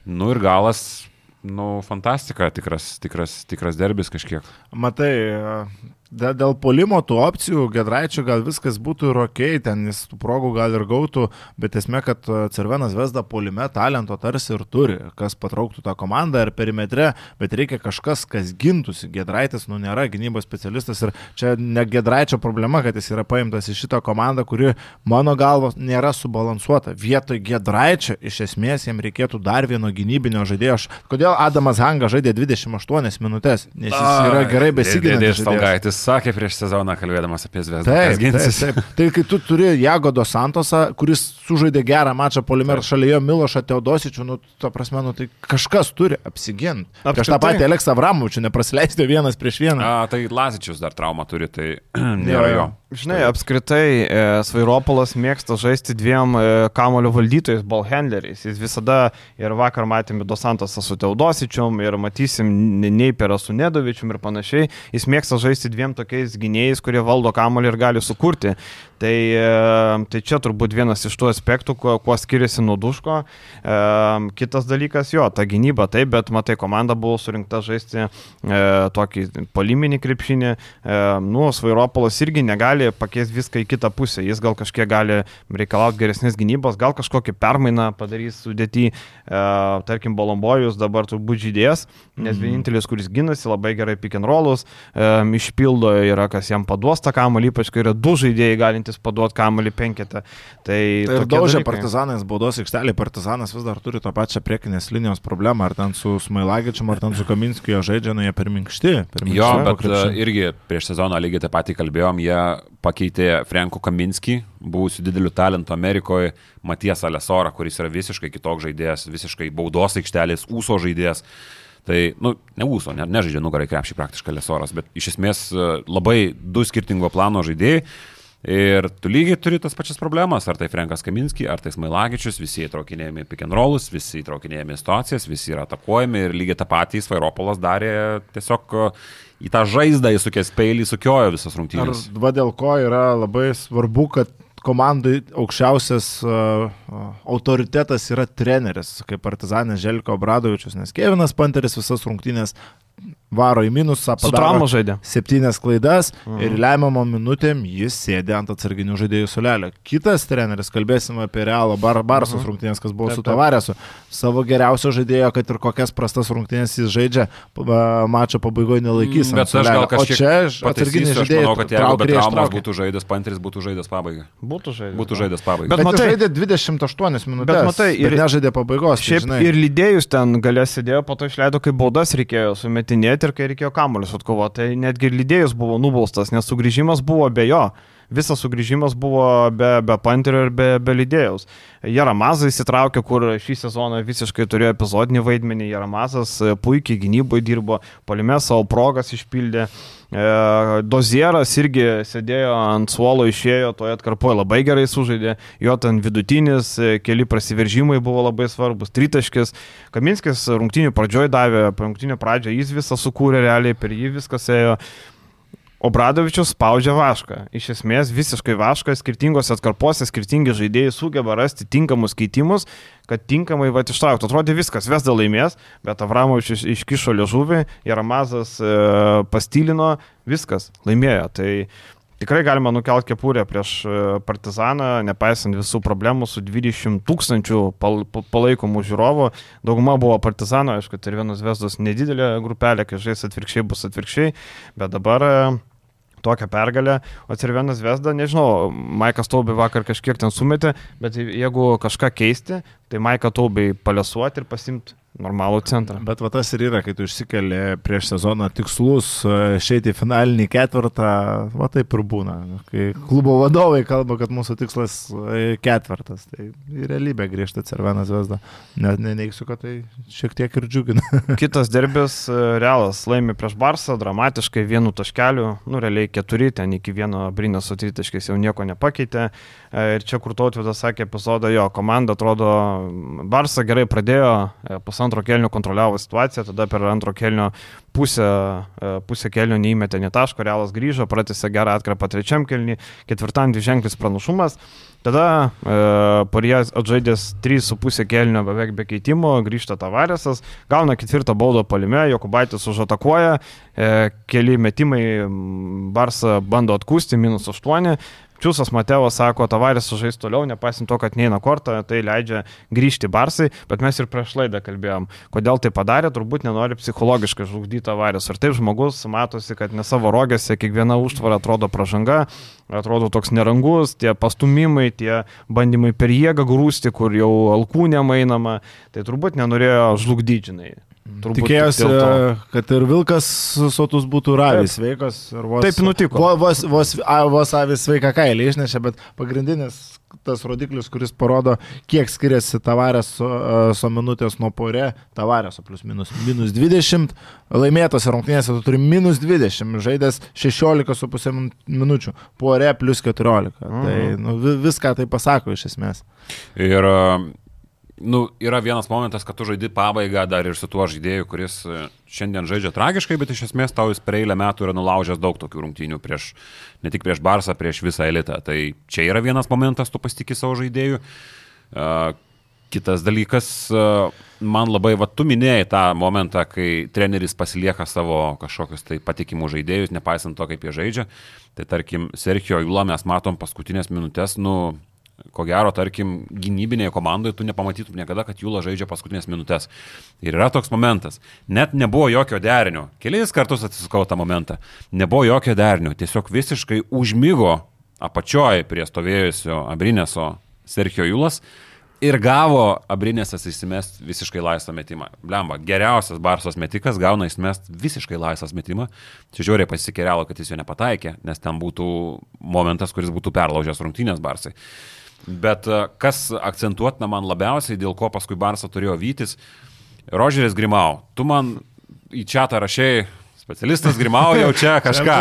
Nu ir galas, nu, fantastika, tikras, tikras, tikras derbis kažkiek. Matai, dėl polimo tų opcijų Gedraičio gal viskas būtų ir ok, ten jis tų progų gal ir gautų, bet esmė, kad e, Cervenas Vesda polime talento tarsi ir turi, kas patrauktų tą komandą ir perimetre, bet reikia kažkas, kas gintųsi. Gedraitis, nu, nėra gynybos specialistas ir čia ne Gedraičio problema, kad jis yra paimtas į šitą komandą, kuri mano galvo nėra subalansuota. Vietoj Gedraičio iš esmės jiems reikėtų dar vieno gynybinio žaidėjo. Kodėl Adamas Hanga žaidė 28 minutės? Nes jis yra gerai besiginantis. Sakė prieš sezoną, kalbėdamas apie Zvezdą. Taip, taip, taip. Tai kai tu turi Jagodo Santosą, kuris sužaidė gerą mačą polimer šalia jo Milošą Teodosičių, nu, ta prasme, nu, tai kažkas turi apsiginti. Prieš tą patį Aleksą Vramovičių neprasileisti vienas prieš vieną. A, tai Lazičius dar traumą turi, tai nėra jo. Žinai, apskritai e, Svairopolas mėgsta žaisti dviem e, kamulio valdytojais, ballhandleriais. Jis visada ir vakar matėme Dosantosą su Teodosičium ir matysim Neiperą su Nedovičium ir panašiai. Jis mėgsta žaisti dviem tokiais gynėjais, kurie valdo kamulį ir gali sukurti. Tai, tai čia turbūt vienas iš tų aspektų, kuo, kuo skiriasi nuo duško. E, kitas dalykas, jo, ta gynyba taip, bet matai, komanda buvo surinkta žaisti e, tokį poliminį krepšinį. E, nu, Svairopolas irgi negali pakeisti viską į kitą pusę. Jis gal kažkiek gali reikalauti geresnės gynybos, gal kažkokį permainą padarys sudėti. E, tarkim, Bolombojus dabar turbūt žydės, nes vienintelis, kuris ginasi labai gerai pick and rollus, e, išpildo yra, kas jam paduos tą kamuolį, ypač kai yra du žaidėjai galintys paduoti kamuolį penketą. Tai, Tai daužė dalykai. partizanais baudos aikštelį, partizanas vis dar turi tą pačią priekinės linijos problemą, ar ten su Smailagičiu, ar ten su Kaminskiu jie žaidžia, nu jie per minkšti. Per minkšti Jo, bet krepšiu. e, irgi prieš sezoną lygiai tą patį kalbėjom, jie pakeitė Franko Kaminskį, buvusiu dideliu talentu Amerikoje, Matijas Alesorą, kuris yra visiškai kitoks žaidėjas, visiškai baudos aikštelės, ūso žaidėjas. Tai, nu, ne ūso, ne, nežaidžia nugarai krepšį praktiškai Alesoras, bet iš esmės e, labai du skirtingo plano žaidėjai. Ir tu lygiai turi tas pačias problemas, ar tai Frankas Kaminski, ar tai Smailagičius, visi įtraukinėjami pick and rollus, visi įtraukinėjami situacijas, visi yra atakuojami ir lygiai tą patį Svairopolas darė tiesiog e, į tą žaizdą įsukęs peilį, sukiojo visas rungtynės. va dėl ko yra labai svarbu, kad komandai aukščiausias uh, uh, autoritetas yra treneris, kaip partizanės Želko Bradovičius, nes Kevinas Panteris visas rungtynės varo į minusą, Su padaro trauma žaidė. septynias klaidas mhm. ir lemiamom minutėm jis sėdė ant atsarginių žaidėjų sulelio. Kitas treneris, kalbėsime apie Realo bar, Barsos mhm. rungtynės, kas buvo Taip, su. Tavarėsu, savo geriausio žaidėjo, kad ir kokias prastas rungtynės jis žaidžia, mačo pabaigoje nelaikys. ant Bet aš gal suolelio. O kažkiek čia aš žaidėjai manau, kad jeigu be traumos būtų žaidęs Panteris, būtų žaidęs pabaigą. Būtų žaidęs. Būtų žaidęs pabaigą. Bet Bet, bet matai- žaidė 28 minutės. Bet matai, ir- ir nežaidė pabaigos. tai Šiaip žinai. ir lydėjus ten galės sėdėjo, po to išleido, kai baudas reikėjo sumetinėti ir kai reikėjo kamuolius atkovoti. Tai netgi lydėjus buvo nubaustas, nes sugrįžimas buvo be jo. Visas sugrįžimas buvo be, be panterio ir be, be lydėjus. Jaramazas įsitraukė, kur šį sezoną visiškai turėjo epizodinį vaidmenį. Jaramazas e, puikiai gynyboje dirbo, polime savo progas išpildė. E, Dozieras irgi sėdėjo ant suolo, išėjo, toje atkarpoje labai gerai sužaidė, jo ten vidutinis, e, keli prasiveržimai buvo labai svarbus, tritaškis. Kaminskis rungtinių pradžioj davė, rungtinių pradžią jis visą sukūrė realiai, per jį viskas ėjo. Obradovičius spaudžia vašką. Iš esmės visiškai vašką, skirtingose atkarpose skirtingi žaidėjai sugeba rasti tinkamus keitimus, kad tinkamai va ištrauktų. Atrodė viskas, Vesda laimės, bet Avramovičius iškišo liežuvį, Jaramazas e, pastylino, viskas, laimėjo. Tai tikrai galima nukelti kepurę prieš e, Partizaną, nepaisant visų problemų su 20 tūkstančių pal, pa- palaikomų žiūrovų. Dauguma buvo Partizano, aišku, tai ir vienas Vesdos nedidelė grupelė, kai žais atvirkščiai bus atvirkščiai, bet dabar e, tokią pergalę, o Cervenas Vesda, nežinau, Maikas Taubė vakar kažkiek ten sumetė, bet jeigu kažką keisti, tai Maiką Taubė palesuoti ir pasimti normalų centrą. Bet va tas ir yra, kai tu išsikeli prieš sezoną tikslus, e, išeiti į finalinį ketvirtą, va taip ir būna. Kai klubo vadovai kalba, kad mūsų tikslas e, ketvirtas, tai į realybę grįžta Cervenas Vesda. Net neneigsiu, kad tai šiek tiek ir džiugina. Kitas derbis, e, Realas laimi prieš Barsą, dramatiškai vienu taškeliu, nu realiai keturi, ten iki vieno Brinės su tritaškiais jau nieko nepakeitė. Ir čia, kur tautvydas sakė epizodą, jo komanda atrodo, Barsą gerai pradėjo, pusantro kelnio kontroliavo situaciją, tada per antro kelnio pusę, pusę kelnio neįmetė net taško, Realas grįžo, pratęsė gerą atkrapą trečiam kelnį, ketvirtam dviženklis pranašumas. Tada e, Parijas atžaidęs 3,5 kelnio beveik be keitimo, grįžta Tavaresas, gauna ketvirtą baudą palime, Jokubaitis užatakuoja, e, keli metimai Barsa bando atkūsti, minus 8, Čiūsas Mateo sako, Tavaris sužais toliau, nepaisant to, kad neina kortą, tai leidžia grįžti Barsai, bet mes ir prieš laidą kalbėjom, kodėl tai padarė, turbūt nenori psichologiškai žlugdyti Tavaris. Ir taip žmogus matosi, kad ne savo rogėse kiekviena užtvara atrodo pražanga, atrodo toks nerangus, tie pastumimai, tie bandymai per jėgą grūsti, kur jau alkūnė mainama, tai turbūt nenorėjo žlugdyti, Turbūt Tikėjosi, kad ir vilkas sotus būtų ravis sveikas. Vos, Taip nutiko. Vos, vos, vos avis sveiką kailį išnešė, bet pagrindinis tas rodiklis, kuris parodo, kiek skiriasi tavarės su, su minutės nuo porė, tavarės plus minus, minus 20, laimėtose rungtynėse tu turi minus 20, žaidęs 16,5 minučių, porė plus 14. Mhm. Tai nu, viską tai pasako iš esmės. Ir nu, yra vienas momentas, kad tu žaidi pabaigą dar ir su tuo žaidėju, kuris e, šiandien žaidžia tragiškai, bet iš esmės tau jis per eilę metų yra nulaužęs daug tokių rungtynių prieš, ne tik prieš Barsą, prieš visą elitą. Tai čia yra vienas momentas, tu pasitikė savo žaidėjų. Uh, kitas dalykas, uh, man labai, va, tu minėjai tą momentą, kai treneris pasilieka savo kažkokius tai patikimų žaidėjus, nepaisant to, kaip jie žaidžia. Tai tarkim, Sergio Jūla mes matom paskutinės minutės, nu, ko gero, tarkim, gynybinėje komandoje tu nepamatytum niekada, kad Jūla žaidžia paskutinės minutės. Ir yra toks momentas. Net nebuvo jokio derinio. Kelis kartus atsisukau tą momentą. Nebuvo jokio derinio. Tiesiog visiškai užmygo apačioje prie stovėjusio Abrineso Sergio Jūlas ir gavo Abrinėsas įsimest visiškai laisvą metimą. Blemba, geriausias Barsos metikas gauna įsimest visiškai laisvas metimą. Čia žiūrėjau pasikerelo, kad jis jo nepataikė, nes ten būtų momentas, kuris būtų perlaužęs rungtynės Barsai. Bet e, kas akcentuotina man labiausiai, dėl ko paskui Barsą turėjo vytis, Rožeris Grimau, tu man į čia tą rašiai, specialistas Grimau jau čia kažką.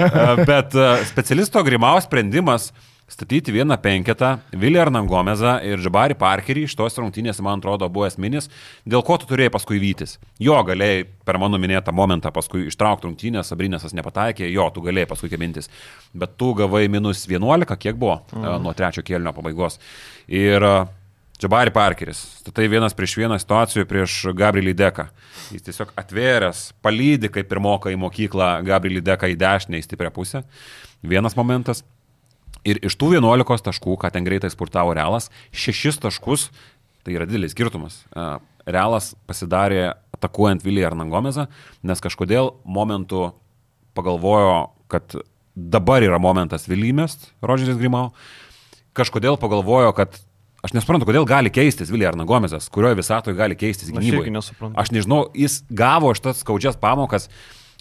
E, bet e, specialisto Grimau sprendimas statyti vieną penketą, Vilį Arnangomezą ir Džabari Parkerį iš tos rungtynės, man atrodo, buvo esminis, dėl ko tu turėjai paskui vytis. Jo galėjai per mano minėtą momentą paskui ištraukti rungtynės, Sabrinėsas nepataikė, jo, tu galėjai paskui kemintis, bet tu gavai minus 11, kiek buvo mhm. nuo trečio kėlinio pabaigos. Ir Džabari Parkeris, tai vienas prieš vieną situacijų prieš Gabrielį Deką. Jis tiesiog atvėręs, palydė kaip pirmoką į mokyklą Gabrielį Deką į dešinę į stiprią pusę. Vienas momentas. Ir iš tų 11 taškų, ką ten greitai spurtavo Realas, 6 taškus, tai yra didelis skirtumas. Realas pasidarė atakuojant Vilį Arnangomezą, nes kažkodėl momentu pagalvojo, kad dabar yra momentas Vilymest, Rodžeris Grimau. Kažkodėl pagalvojo, kad Aš nesuprantu, kodėl gali keistis Vilija Arnagomezas, kurioje visatoje gali keistis gynyboje. Aš nežinau, jis gavo šitas skaudžias pamokas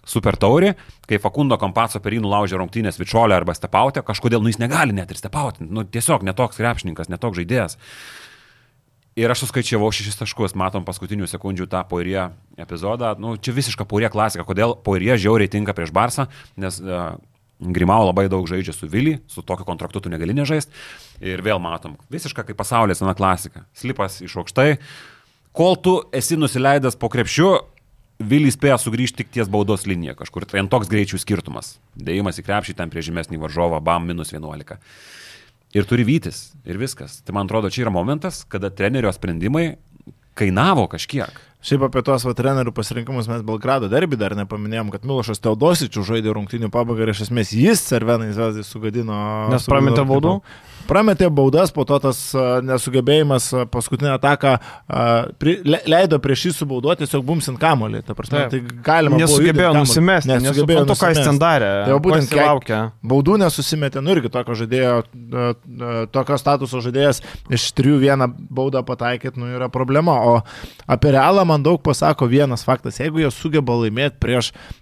super taurį, kai Fakundo Kompaco per jį nulaužė rungtynės Vičiolę arba Stepautę, kažkodėl nu, jis negali net ir Stepauti, nu, tiesiog netoks krepšininkas, netoks žaidėjas. Ir aš suskaičiavau šešis taškus, matom paskutinių sekundžių tą poirie epizodą. Nu, čia visiška poirie klasika, kodėl poirie žiauriai tinka prieš Barsą, nes uh, Grimau labai daug žaidžia su Vili, su tokiu kontraktu tu negali nežaisti. Ir vėl matom, visiška kaip pasaulyje sena klasika. Slipas iš aukštai. Kol tu esi nusileidęs po krepšiu, Vilis spėjo sugrįžti tik ties baudos liniją kažkur. Tai toks greičių skirtumas. Dėjimas į krepšį ten prie žemesnį varžovą, bam, minus 11. Ir turi vytis. Ir viskas. Tai man atrodo, čia yra momentas, kada trenerio sprendimai kainavo kažkiek. Šiaip apie tuos va trenerių pasirinkimus mes Belgrado derbį dar nepaminėjom, kad Milošas Teodosičius žaidė rungtinių pabaigą ir iš esmės jis Cervenai Zvezdai sugadino. Nes prametė baudų? Prametė baudas, po to tas nesugebėjimas paskutinę ataką leido prieš jį subauduoti, tiesiog bumsint kamolį. Ta prasme, tai galima. Nesugebėjo nusimesti, Nesugebėjo nesuprantu, ką jis ten darė. Tai jau būtent laukia. Baudų nesusimetė, nu irgi tokio žaidėjo, tokio statuso žaidėjas iš trijų vieną baudą pataikyti, nu yra problema. O apie realą man daug pasako vienas faktas. Jeigu jie sugeba laimėti prieš Barceloną,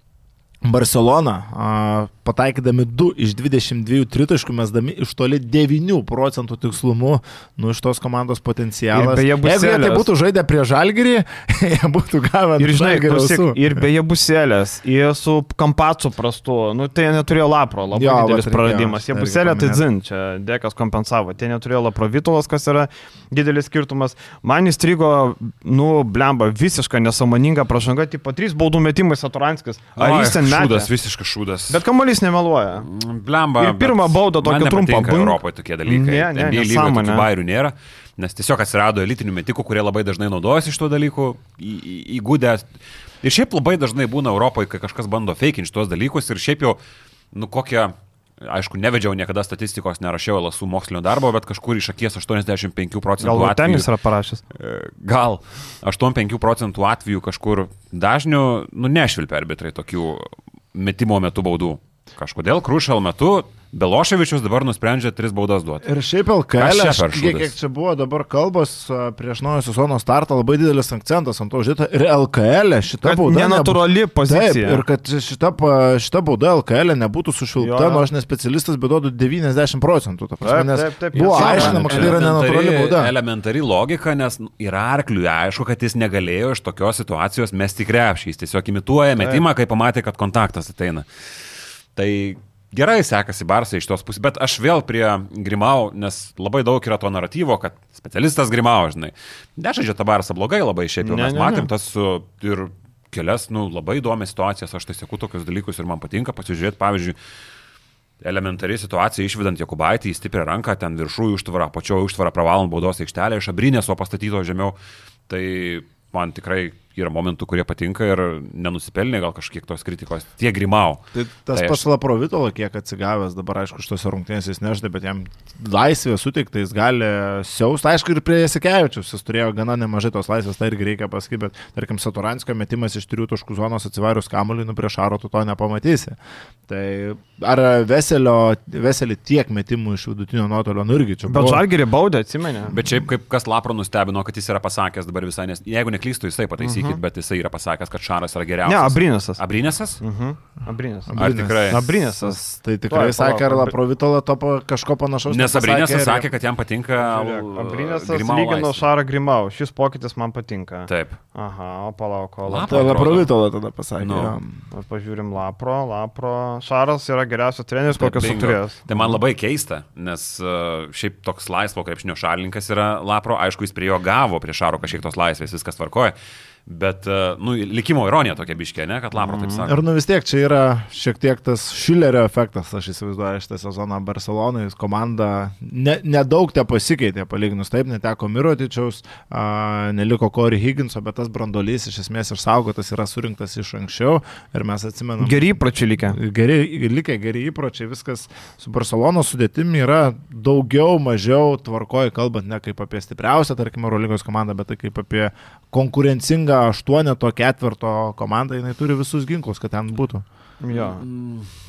a, pataikydami 2 iš 22 tritaškų, mesdami iš toli 9 procentų tikslumu, nu iš tos komandos potencialas. Jeigu jie tai būtų žaidę prie Žalgirį, jie būtų gavę Ir žinai, klausyk, ir beje buselės, ir su kampacu prastu, nu tai jie neturėjo lapro, labai Jo, vat didelis reikėjo praradimas. Jie buselė, tai dzin, čia dekas kompensavo, tie neturėjo laprovitolas, kas yra didelis skirtumas. Man įstrigo, nu, blemba, visiškai nesąmoninga pražanga, tipo 3 baudų metimai Saturanskis. Ar jis ten? Šūdas, visiškas šūdas. Bet kamuolys nemeluoja. Blemba. Ir pirmą baudą nepatinka bum. Europoje tokie dalykai. Ne, ne, nesąmonė. tokių bairių nėra, nes tiesiog atsirado elitinių metikų, kurie labai dažnai naudojasi iš to dalykų, įgūdę. Ir šiaip labai dažnai būna Europoje, kai kažkas bando feikinti šitos dalykus ir šiaip jau, nu kokią, aišku, nevedžiau niekada statistikos, nerašiau LSU mokslinio darbo, bet kažkur iš akies 85 procentų Gal atvejų. jis yra parašęs. E, Gal 85 procentų atvejų kažkur dažnių, nu, nešvilpia arbitrai tokių metimo metu baudų. Kažkodėl Krušal metu Beloševičius dabar nusprendžia tris baudas duoti. Ir šiaip LKL, aš- kiek, kiek čia buvo dabar kalbos prieš naujo sezono startą, labai didelis akcentas ant to uždėta. Ir LKL šita Kad bauda. nenatūrali Taip, pozicija. ir kad šita, šita bauda LKL nebūtų sušvilpta, nors aš ne specialistas, bet duodu 90 procentų. prasme, Taip, Nes taip, taip, buvo jo, aiškinama, kad tai yra nenatūrali bauda. Elementari logika, nes yra arkliui aišku, kad jis negalėjo iš tokios situacijos mesti krepšį. Jis tiesiog imituoja metimą, kai pamatė, kad kontaktas ateina. Tai gerai sekasi Barsai iš tos pusės, bet aš vėl prie Grimau, nes labai daug yra to naratyvo, kad specialistas Grimau, žinai. Nežaidžia tą Barsą blogai labai, šiaip jau Ne, mes ne, matėm ne. tas su, ir kelias, nu, labai įdomias situacijas, aš tai seku tokius dalykus ir man patinka pasižiūrėti, pavyzdžiui, elementari situacija išvedant Jokubaitį į stiprią ranką, ten viršų užtvarą, pačio užtvarą pravalant baudos aikštelę, iš abrinės, o pastatyto žemiau. Tai man tikrai yra momentų, kurie patinka ir nenusipelnė gal kažkiek tos kritikos. Tie grimau. Tai tas Tai tai aš- pats Laprovitolo, kiek atsigavęs, dabar aišku, šitose rungtynėse jis nežaidė, bet jam laisvė suteikta, jis gali siaust, aišku, ir prie Jasikevičius, jis turėjo gana nemažai tos laisvės, tai irgi reikia pasakyti, bet tarkim, Saturanskio metimas iš trijų taškų zonos atsivarius kamuolį, nu prieš Aro tu to nepamatysi. Tai ar Veselio, Veselį tiek metimų iš vidutinio nuotolio, nu irgi čia Bet buvo. žalgerį baudė, atsimenė. Bet šiaip kaip kas Lapro nustebino, kad jis yra pasakęs dabar visai, nes jeigu neklystu, jisai pataisykit, uh -huh. bet jisai yra pasakęs, kad Šaras yra Ne, geriausias. Abrinėsas. Abrinėsas? Mhm. Abrinėsas. Ar tikrai? Abrinėsas. Tai tikrai Tuoj, sakė, ar palauk, Laprovitolo to kažko panašaus. Nes Abrinėsas sakė, kad jam patinka Abrinėsas Grimau lygino. Šarą Grimau. Šis pokytis man patinka. Taip. Aha, o palauk, o Lap- lap. Tai Laprovitolo tada pasakė. Nu. jo. Pažiūrim Lapro, Lapro. Šaras yra geriausias treneris, kokius suturėjęs. Tai man labai keista, nes uh, šiaip toks laisvo krepšinio šalininkas yra Lapro, aišku, jis prie jo gavo prie Šaro kažkiek tos laisvės, viskas tvarkoja. Bet, uh, nu, likimo ironija tokia biškė, ne, kad Lapro taip sako. Ir nu vis tiek čia yra šiek tiek tas Šilerio efektas, aš įsivaizduoju, šitą sezoną Barcelonai, komanda nedaug ne nedaug te pasikeitė, palyginus taip, neteko Mirotičiaus, a, neliko Corey Higginso, bet tas brandolys iš esmės išsaugotas yra surinktas iš anksčiau ir mes atsimenam. Gerai įpročiai likę. Geri, likę geri įpročiai, viskas su Barcelono sudėtimi yra daugiau, mažiau tvarkoji, kalbant ne kaip apie stipriausią, tarkim, Eurolygos komandą, bet tai kaip apie konkurencingą aštuoneto ketvirto komandą, jinai turi visus ginklus, kad ten būtų. Jo.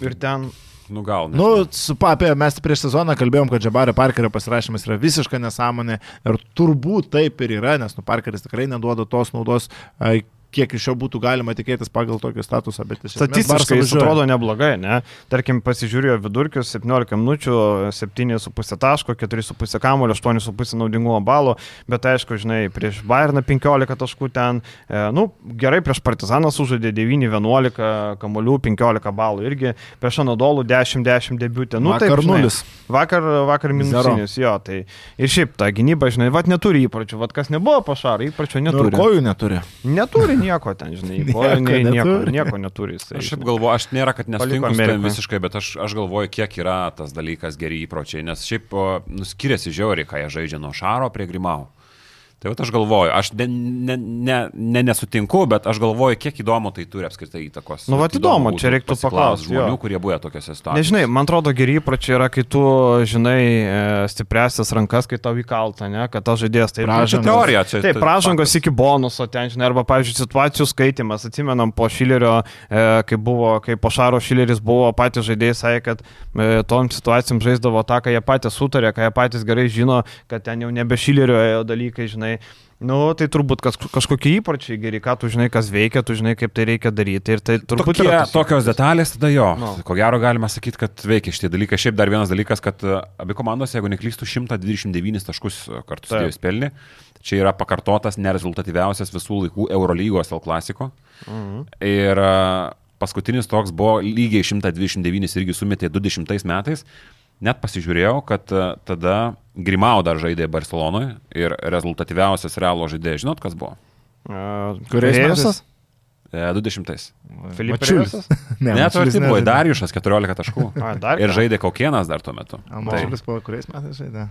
Ir ten. Nu, gal. Nu, su papė, mes prieš sezoną kalbėjom, kad Džabario Parkerio pasirašymas yra visiška nesąmonė ir turbūt taip ir yra, nes nu, Parkeris tikrai neduoda tos naudos, ai, kiek iš jo būtų galima tikėtis pagal tokį statusą, bet iš Statistiškai jis atrodo neblogai, ne? Tarkim, pasižiūrėjo vidurkius 17 minučių, 7,5 taško, 4,5 kamulio, 8,5 naudingumo balų, bet aišku, žinai, prieš Bayerną 15 taškų ten, e, nu, gerai, prieš Partizaną sužaidė 9-11 kamuolių, 15 balų irgi, prieš Anadolų 10-10 debiutė. Nu, žinai, nulis. Vakar, vakar minusinis, jo, tai ir šiaip ta gynyba, žinai, vad neturi įpročių, vad kas nebuvo pašarai, įpročių Nu, neturi. kojų neturi. Neturi nieko ten, žinai, Nieko nieko, nei, nieko, neturi. nieko neturi. Jisai, Aš šiaip galvoju, aš nėra, kad nesutinku su tavim Amerikoj. visiškai, bet aš, aš galvoju, kiek yra tas dalykas geri įpročiai, nes šiaip o, nu, skiriasi žiauriai, ką jie žaidžia nuo Šaro prie Grimau. Tai va, aš galvoju, aš ne, ne, ne, ne nesutinku, bet aš galvoju, kiek įdomu tai turi apskritai įtakos. Nu, vat įdomu, būtų čia reiktų pasiklaust paklaust, jo. žmonių, kurie buvę tokiuose situacijose. Nežinai, man atrodo, geri įpročiai yra, kai tu žinai e, stipresias rankas, kai tau įkalta, ne, kad tas žaidėjas tai Pražangos. teorija čia. Taip, tai pražangos faktas. iki bonuso ten, žinai, arba, pavyzdžiui, situacijų skaitimas. Atsimenam po Šilerio, e, kai buvo, kai po Šaro Šileris buvo, patys žaidėjai sakė, kad e, tom situacijom žaisdavo tą, ką jie patys sutarė, ką jie patys gerai žino, kad ten jau nebe Šilerio dalykai, žinai. Nu, tai turbūt kas, kažkokie įpročiai geri, ką tu žinai, kas veikia, tu žinai, kaip tai reikia daryti. Ir tai turbūt Tokie, yra tas- tokios detalės, tada jo. Nu. No. Ko gero galima sakyti, kad veikia šitie dalykai. Šiaip dar vienas dalykas, kad e, abi komandos, jeigu neklystų, 129 taškus kartu sudėjus pelni. Čia yra pakartotas nerezultatyviausias visų laikų Eurolygos L klasiko. Mhm. Ir e, paskutinis toks buvo lygiai 129 irgi sumetė 20 metais. Net pasižiūrėjau, kad e, tada Grimau dar žaidė Barcelonoje ir rezultatyviausias realo žaidėjas, žinot kas buvo? E, Kuriais Rėjusas? E, 200. Filipas? Ne, Net arti buvo nežaidė. Darijušas 14 taškų. A, dar Ir žaidė Kaukienas dar tuo metu. A, Mačiulis po kuriais metais žaidė?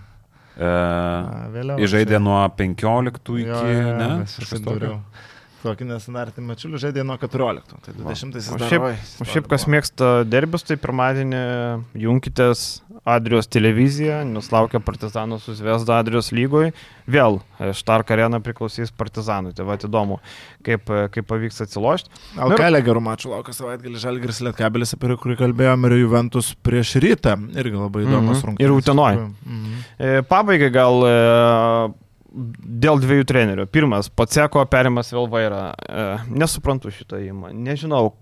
E, Vėliau. Jis žaidė nuo 15 iki... Jo, jo, jo, ne? susidūriau. Tokį nesanartį Mačiulių žaidė nuo 14. Tai 20 jis dar. šiaip, o šiaip kas mėgsta derbius, tai pirmadienį jungitės Adrijos televiziją, nes laukia Partizanų su Zvezda Adrijos lygoj. Vėl e, Štark arena priklausys Partizanui. Tai va įdomu, kaip, e, kaip pavyks atsilošti. Alkelė gerų mačų laukia savaitgalį Žalgiris Lietkabelis, apie kurį kalbėjome, ir Juventus prieš rytą. Irgi labai įdomus Mhm. rungtynės. Ir Utenoj. Mhm. E, Pabaigai gal dėl dviejų trenerių. Pirmas, Paceko perimas vėl vairą. E, Nesuprantu šitą įmą. Nežinau,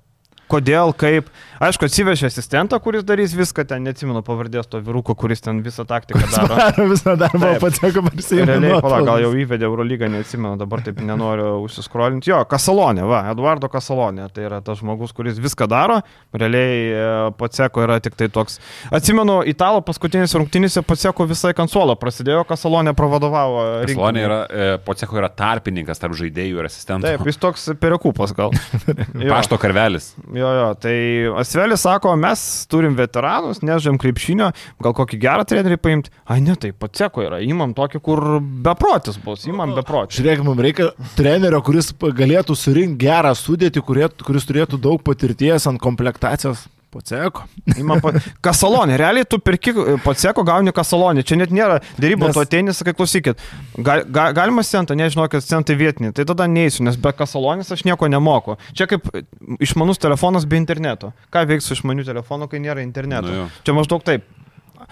kodėl, kaip. Aišku, atsivežė asistentą, kuris darys viską, ten neatsimenu pavardės to vyruko, kuris ten visą taktiką daro. Visą darbą, Taip. patsako prisijimti. Realiai, pala, gal jau įvedė Eurolygą, neatsimenu, dabar taip nenoriu užsiskrolinti. Jo, Kasalonė, va, Eduardo Kasalonė, tai yra tas žmogus, kuris viską daro, realiai e, Paceko yra tik tai toks. Atsimenu, Italo paskutinėse rungtynėse Paceko visai konsolą prasidėjo, Kasalonė pravadovavo. Salonė rinktinei. yra, e, Poceko yra tarpininkas tarp žaidėjų ir asistentų. Taip, jis toks perekupas gal. Jo. Pašto karvelis. Jo, jo, tai Asvelis sako, mes turim veteranus, nežaim krepšinio, gal kokį gerą trenerį paimti. Ai, ne, tai paceko yra, įmam tokį, kur beprotis bus, įmam beprotis. Žiūrėk, mums reikia trenerio, kuris galėtų surinkti gerą sudėtį, kuris turėtų daug patirties ant komplektacijos. Poceko. Pa... Kasalonė, realiai tu pirki paceko, gauni kasalonį, čia net nėra dėrybų, Nes- tu ateini, sakai, klausykit, ga, ga, galima centą, nežinau, kad centai vietiniai, tai tada neįsiu, nes be kasalonės aš nieko nemoku. Čia kaip išmanus telefonas be interneto. Ką veiks su išmaniu telefonu, kai nėra interneto? Nu čia maždaug taip.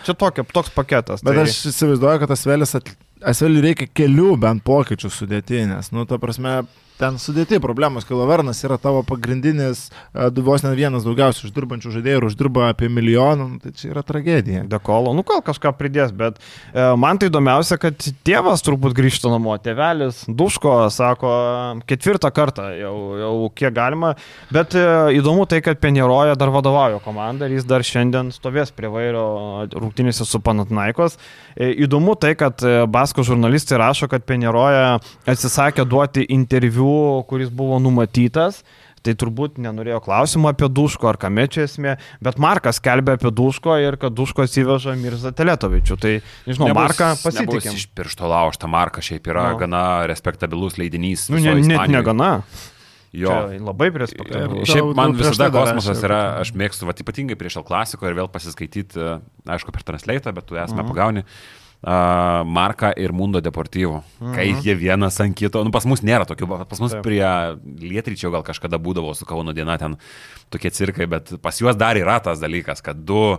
Čia tokia, toks paketas. Bet tai... aš įsivaizduoju, kad Asvelis, at... Asveliui reikia kelių bent pokyčių sudėtinės. Nu, ta prasme, ten sudėti problemos. Kilovernas yra tavo pagrindinis, e, vos ne vienas daugiausiai uždirbančių žaidėjų ir uždirba apie milijoną. Nu, tai čia yra tragedija. Dekolo, nu gal kažką pridės, bet e, man tai įdomiausia, kad tėvas turbūt grįžta namo, tėvelis, duško, sako, ketvirtą kartą jau, jau kiek galima, bet e, įdomu tai, kad Penieroja dar vadovauja komandai ir jis dar šiandien stovės prie vairo rungtynėse su Panatnaikos. E, įdomu tai, kad e, Basko žurnalistai rašo, kad Penieroja atsisakė duoti interviu, kuris buvo numatytas. Tai turbūt nenorėjo klausimų apie Duško ar kame čia esmė, bet Markas kelbė apie Duško ir kad Duško atsiveža Mirza Teletovičių. Tai, nežinau, Nebus- Marką nebus pasitikėm. Iš piršto laužta Marka šiaip yra no. gana respektabilus leidinys. Nu, ne, net negana. Jo. Čia labai respektabilus. Ir- Šiaip man daug visada kosmosas yra, aš mėgstu, va, ypatingai prieš El Klasiko ir vėl pasiskaityti, e, aišku, per transleitą, bet tu esame Mhm. pagauni. Marka ir Mundo Deportyvų. Kai jie vienas ant kito, nu pas mus nėra tokių, pas mus Taip. prie Lietryčio gal kažkada būdavo su Kauno diena ten tokie cirkai, bet pas juos dar yra tas dalykas, kad du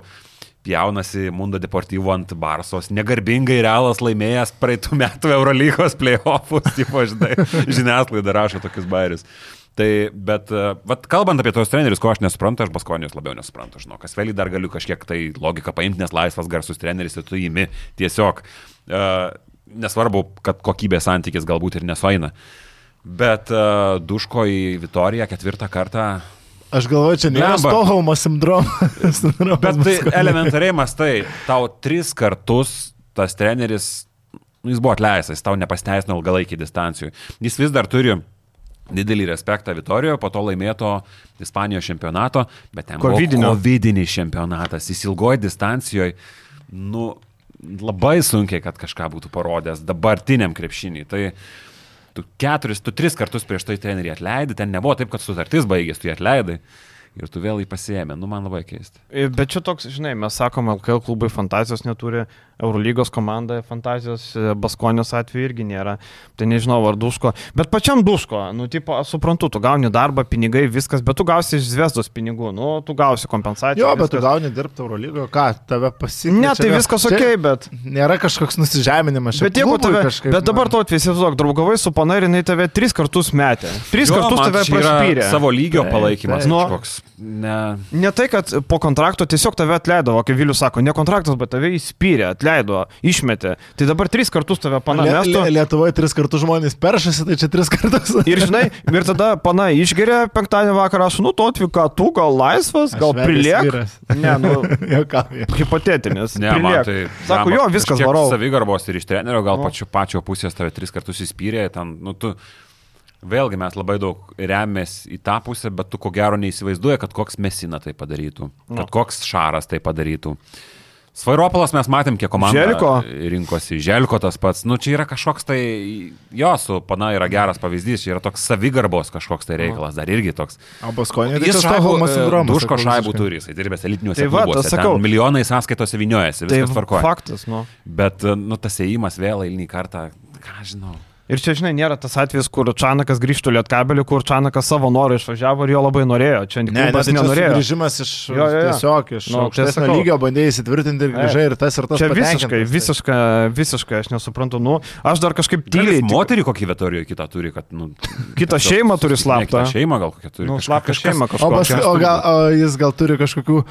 pjaunasi Mundo Deportyvo ant Barsos, negarbingai realas laimėjęs praeitų metų Eurolygos playoffus, tipo, žinai, žiniasklaida rašo tokius bairius. Tai, bet, e, vat, kalbant apie tos trenerius, ko aš nesuprantu, aš Baskonijos labiau nesuprantu, žinau, kas vėliai dar galiu kažkiek tai logiką paimti, nes laisvas garsus treneris ir tu įimi tiesiog, uh, nesvarbu, kad kokybės santykis galbūt ir nesueina. Bet uh, Duško į Vitoriją ketvirtą kartą Aš galvoju, čia nėra. Stokholmo sindromas. Bet tai elementariai mastai, tau tris kartus tas treneris, nu, jis buvo atleistas, jis tau nepasteisino ilgalaikį distancijų. Jis vis dar turi didelį respektą Vitorijoje, po to laimėto Ispanijos čempionato, bet ten buvo covidinis čempionatas, jis ilgoji distancijoje, nu, labai sunkiai, kad kažką būtų parodęs dabartiniam krepšiniui. Tai tu keturis, tu tris kartus prieš tai treneriį atleidai, ten nebuvo taip, kad sutartis baigėsi, tu jį atleidai ir tu vėl jį pasiemė. Nu, man labai keista. Bet čia toks, žinai, mes sakom, LKL klubai fantazijos neturi, Eurolygos komanda fantazijos, e, Baskonės atveju irgi nėra. Tai nežinau, ar duško. Bet pačiam duško, nu, tipo, aš suprantu, tu gauni darbą, pinigai, viskas, bet tu gausi iš Zviesdos pinigų, nu, tu gausi kompensaciją. Jo, bet tu viskas. gauni dirbti Eurolygoje, ką, tave pasikeičia. Ne, tai viskas ok, bet... Nėra kažkoks nusižeminimas. čia Bet jeigu tave, kažkaip, bet dabar nu, tu atvėsiesiog draugavai su pana ir jinai tave tris kartus metė. Tris Jo, kartus tave čia yra praspyrė. Savo lygio Taip, palaikymas. taip. Nu, Nu. koks. Ne. Ne tai, kad po kontrakto tiesiog tave atleido, o kaip Vilius sako, ne kontraktas, bet tave įspyrė, atleido, išmetė. Tai dabar tris kartus tave pana Lie- mestų. Lie- Lietuvoje tris kartus žmonės peršasi, tai čia tris kartus. Ir žinai, ir tada pana išgeria penktadienį vakarą, aš, nu, to atvyka, tu gal laisvas, gal priliek. vyras. Ne, nu, hipotetinis. Ne, man tai. Sako, jo, viskas kažkiek varau. Savigarbos ir iš trenerio, gal Nu. pačio, pačio pusės tave tris kartus įspyrė, ten, nu, tu. Vėlgi mes labai daug remės į tą pusę, bet tu ko gero neįsivaizduoji, kad koks Mesina tai padarytų, kad Nu. koks Šaras tai padarytų. Svairopolas mes matėm, kiek komandų Želiko. rinkosi, Želko tas pats, nu čia yra kažkoks tai, jo, su pana yra geras pavyzdys, čia yra toks savigarbos kažkoks tai reikalas, dar irgi toks. O Baskonė, tai Jis Stokholmo sindromas. duško šaibų turi, jisai dirbęs elitiniuose Tai va, klubuose, sakau. ten milijonai sąskaitose viniojasi, Tai viskas tvarkoja. faktas, nu. Bet, nu, tas ėjimas vėl eilinį kartą, ką žinau. Ir čia, žinai, nėra tas atvejis, kur Čanakas grįžtų lietkabelį, kur Čanakas savo norą išvažiavo ir jo labai norėjo. Čia Ne, nes tai nenorėjo. grįžimas iš Jo, jo, jo. tiesiog iš Nu, tai aukštesnio lygio bandėjai įsitvirtinti ir grįžai ir tas ir tas. Čia visiškai, tai- visiškai, visiškai, aš nesuprantu. Nu, aš dar kažkaip Tyliai. tyliai. Moterį kokį vetorijų kitą turi, kad, nu. Kitą šeimą turi slaptą. Kitą šeimą gal kokią turi. Nu, slaptą šeimą O, bas, kažkokią. o, gal, o jis gal turi kažkokių,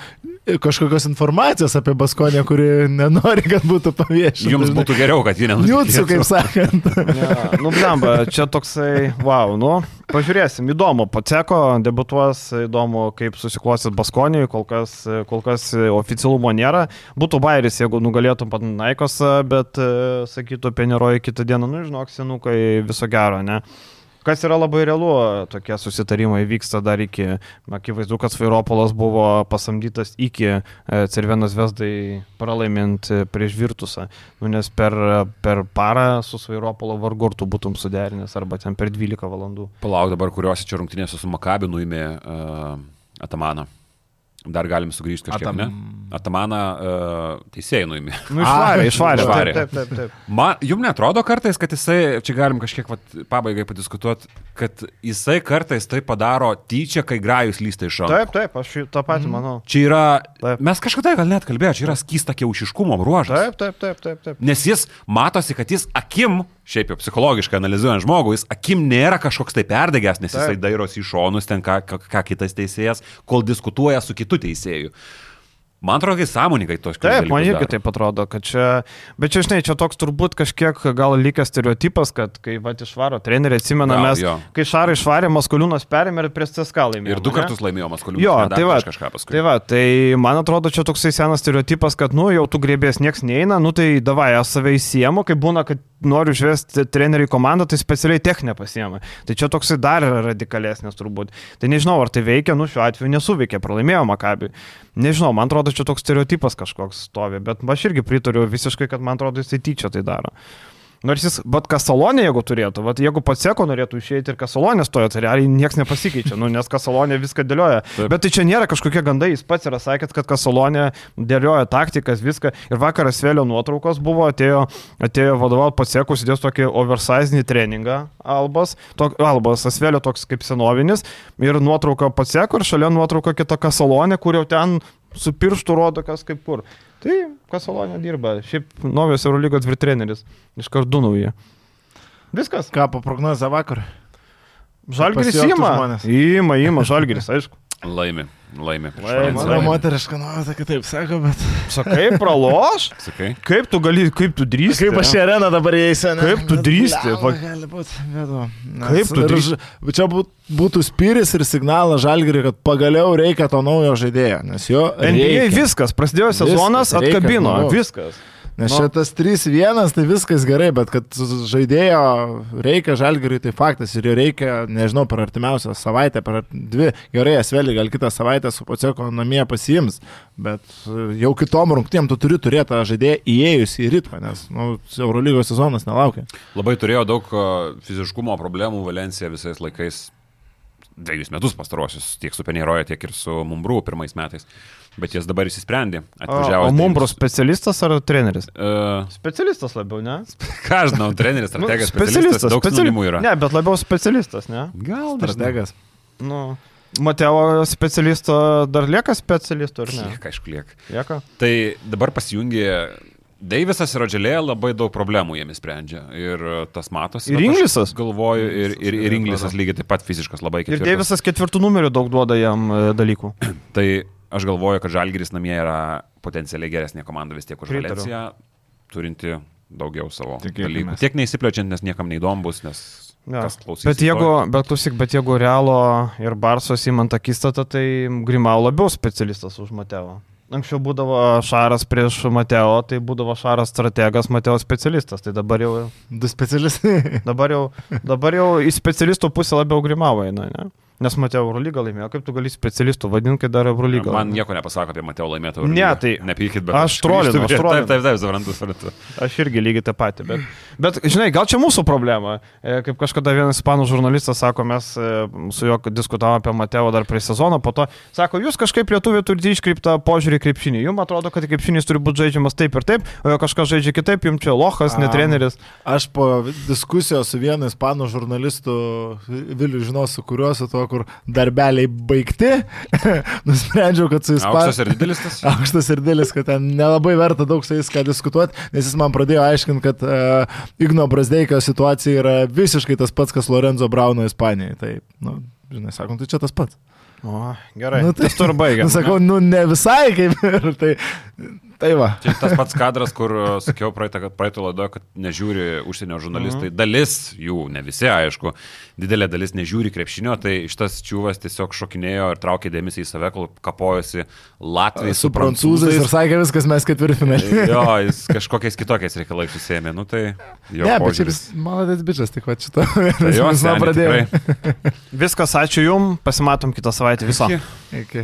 kažkokios informacijos apie Baskonę, kuri nenori, kad būtų paviešinta. Jums būtų geriau, kad ji Jūsų, kaip sakant. Ja, nu, blemba, čia toksai, wow, nu, pažiūrėsim, įdomu, Paceko debutuos, įdomu, kaip susiklosit Baskonijui, kol kas, kol kas oficialumo nėra. Būtų bairis, jeigu nugalėtum pat Naikos, bet e, sakytų Peneroj kitą dieną, nu, žinok, senukai, viso gero, ne? Kas yra labai realu, tokie susitarimai vyksta dar iki, akivaizdu, kad Svairopolas buvo pasamdytas iki e, Cervenos Vesdai pralaimint e, prieš Virtusą, nu, nes per, per parą su Svairopolo vargu ar tu būtum suderinęs arba ten per 12 valandų. Palauk dabar, kuriuose čia rungtynėse su Makabi nuėmė uh, Atamaną. Dar galim sugrįžti kažkiek, Atam- ne? Atamaną uh, teisėjai nuėmė. Nu, išvarė, išvarė. išvarė. Taip, taip, taip. taip. Man, jum netrodo kartais, kad jisai, čia galim kažkiek vat, pabaigai padiskutuoti, kad jisai kartais tai padaro tyčia, kai grajus lysta iš rankų. Taip, taip, aš tą patį manau. Čia yra, Taip. mes kažkada gal net kalbėjome, čia yra skysta kiaušiškumo bruožas. Taip, taip, taip, taip, taip. Nes jis matosi, kad jis akim, šiaip jau psichologiškai analizuojant žmogų, jis akim nėra kažkoks tai perdegęs, nes jisai Taip. dairosi į šonus ten, ką, ką, ką kitas teisėjas, kol diskutuoja su kitu teisėjų Man atrodo, kai sąmoningai to Taip, man irgi taip atrodo, kad čia, bet čia, žinai, čia toks turbūt kažkiek gal likęs stereotipas, kad kai va išvaro treneriai, atsimena, mes, jo. kai Šarai išvarė, Maskoliūnas perėmė ir prie CSK laimėjo. Ir du ne? kartus laimėjo Maskoliūnas. Jo, ne, tai va, kažką paskui. tai va, tai man atrodo, čia toksai senas stereotipas, kad, nu, jau tu grėbės nieks neina, nu, tai davai, aš save įsiemu, kai būna, kad noriu išvesti trenerių komandą, tai specialiai techninę pasiemą. Tai čia toksai dar yra radikalesnis turbūt. Tai nežinau, ar tai veikia, nu, šiuo atveju nesuveikė, pralaimėjo Makabi. Nežinau, man atrodo, čia toks stereotipas kažkoks stovi, bet aš irgi pritariu visiškai, kad man atrodo, jis tai tyčia tai daro. Nors jis, bet kasalonė, jeigu turėtų, vat, jeigu pats seko norėtų išeiti ir kasalonė stojo, tai realiai niekas nepasikeičia, nu, nes kasalonė viską dėlioja. Taip. Bet tai čia nėra kažkokie gandai, jis pats yra sakęs, kad kasalonė dėlioja taktikas, viską. Ir vakaras vėlio nuotraukos buvo, atėjo, atėjo vadovauti pats seko, sudės tokį oversizinį treningą, Albas, tok, Albas, Asvelio toks kaip senovinis, ir nuotrauka pats seko, ir šalia nuotrauka kita kasalonė, kur jau ten su pirštu rodo, kas kaip kur. Tai kasalonė dirba, šiaip naujas Eurolygos virtreneris, iš kartų nauji. Viskas. Ką po prognozę vakar? Žalgiris įima. Įima, įima, žalgiris, aišku. Laimi, Valenciją. Mano moteriška nuomonė kitaip sako, bet... Sakai, praloš? Sakai? Kaip tu gali, kaip tu drįsti? Kaip aš į areną dabar įeisiu, ne? Kaip tu drįsti? Blemba, Gali būti, bėdu. Kaip tu drįsti? Čia būt- būtų spyris ir signalas žalgiriui, kad pagaliau reikia to naujo žaidėjo, nes jo... NBA reikia. viskas, prasidėjo Viskas, sezonas, reikia atkabino, žmogaus. viskas. Nes Nu. šitas 3-1, tai viskas gerai, bet kad žaidėjo reikia žalgeriui, tai faktas ir jo reikia, nežinau, per artimiausią savaitę, per dvi, gerai, Esvelį gal kitą savaitę su Pocieko namie pasiims, bet e, jau kitom rungtynėm tu turi turėti tą žaidėją įėjus į ritmą, nes nu, Eurolygos sezonas nelaukia. Labai turėjo daug a, fiziškumo problemų Valencija visais laikais. Dviejus metus pastarosius, tiek su Peneiroje, tiek ir su Mumbrų pirmais metais. Bet jas dabar įsisprendė. O, Atvažiavo. o Mumbro specialistas ar treneris? Uh, Specialistas labiau, ne? ką aš žinau, treneris, Nu, strategas, specialistas, daug speciali- sinonimų yra. Ne, bet labiau specialistas, ne? Gal Strategas. Nu, Mateo specialisto dar lieka specialistu, ar ne? Lieka, aišku, lieka. Lieka. Tai dabar pasijungė Deivisas ir Odželė labai daug problemų jiems sprendžia. Ir e, tas matosi. Ir Inglisas. Galvoju, ir, ir, ir Inglisas lygiai taip pat fiziškas labai Ir ketvirtas. Deivisas ketvirtų numerių daug duoda jam e, dalykų. Tai aš galvoju, kad Žalgiris namie yra potencialiai geresnė komanda vis tiek už. Valenciją, turinti daugiau savo Tikėkimės. dalykų. Tiek neįsiplečiant, nes niekam neįdomu bus, nes Ja. kas klausys. Bet jeigu, bet klausyk, bet jeigu Realo ir Barsos įmant akistatą, tai Grimau labiau specialistas už Mateo. Anksčiau būdavo Šaras prieš Mateo, tai būdavo Šaras strategas, Mateo specialistas. Tai dabar jau, Du specialistai. dabar jau, dabar jau į specialistų pusę labiau Grimau eina, ne? Nes Mateo Eurolygą laimėjo, kaip tu gali specialistų vadinti, kai dar Eurolygą. Man nieko nepasako apie Mateo laimėtą. Ne, tai Nepykit, bet aš trolinu, aš trolinu. Taip, taip, taip, suprantu, suprantu. Aš irgi lygiai tą patį, bet, bet žinai, gal čia mūsų problema. E, Kaip kažkada vienas ispanų žurnalistas sako, mes e, su juo diskutavome apie Mateo dar prie sezono, po to sako, jūs kažkaip lietuvių turite iškreiptą požiūrį krepšinį. Jums atrodo, kad krepšinis turi būti žaidžiamas taip ir taip, o jo kažkas žaidžia kitaip, jums čia lohas, ne Am. treneris. Aš po diskusijos su vienu ispanų žurnalistu, Viliu žinau, su kuriuo su tuo, kur darbeliai baigti, nusprendžiau, kad su ispanų... Aukštas ir didelis tas. Aukštas ir dėlis, kad ten nelabai verta daug su jais ką diskutuoti, nes jis man pradėjo aiškinti, kad uh, Igno Brasdeikio situacija yra visiškai tas pats, kas Lorenzo Brauno Ispanijai. Tai, nu, žinai, sakom, tai čia tas pats. O, gerai. Nu, tai tu ir baigiam. Nu, sakau, nu ne visai kaip ir tai. Tai va. Čia tas pats kadras, kur uh, sakiau praeitą, kad praeitą laidą, kad nežiūri užsienio žurnalistai. Mhm. Dalis jų, ne visi, aišku, didelė dalis nežiūri krepšinio, tai šitas čiūvas tiesiog šokinėjo ir traukė dėmesį į save, kol kapojosi Latvijai Su prancūzais ir sakė viskas, mes ketvirtfinalį. Jo, jis kažkokiais kitokiais reikalais susėmė, nu tai jo Ne, bet požiūris. vis maladės bičias, tik va šito. Tai jo, seni, pradėjome. tikrai. Viskas, ačiū Jums, pasimatom kitą savaitę viso. Iki. Iki.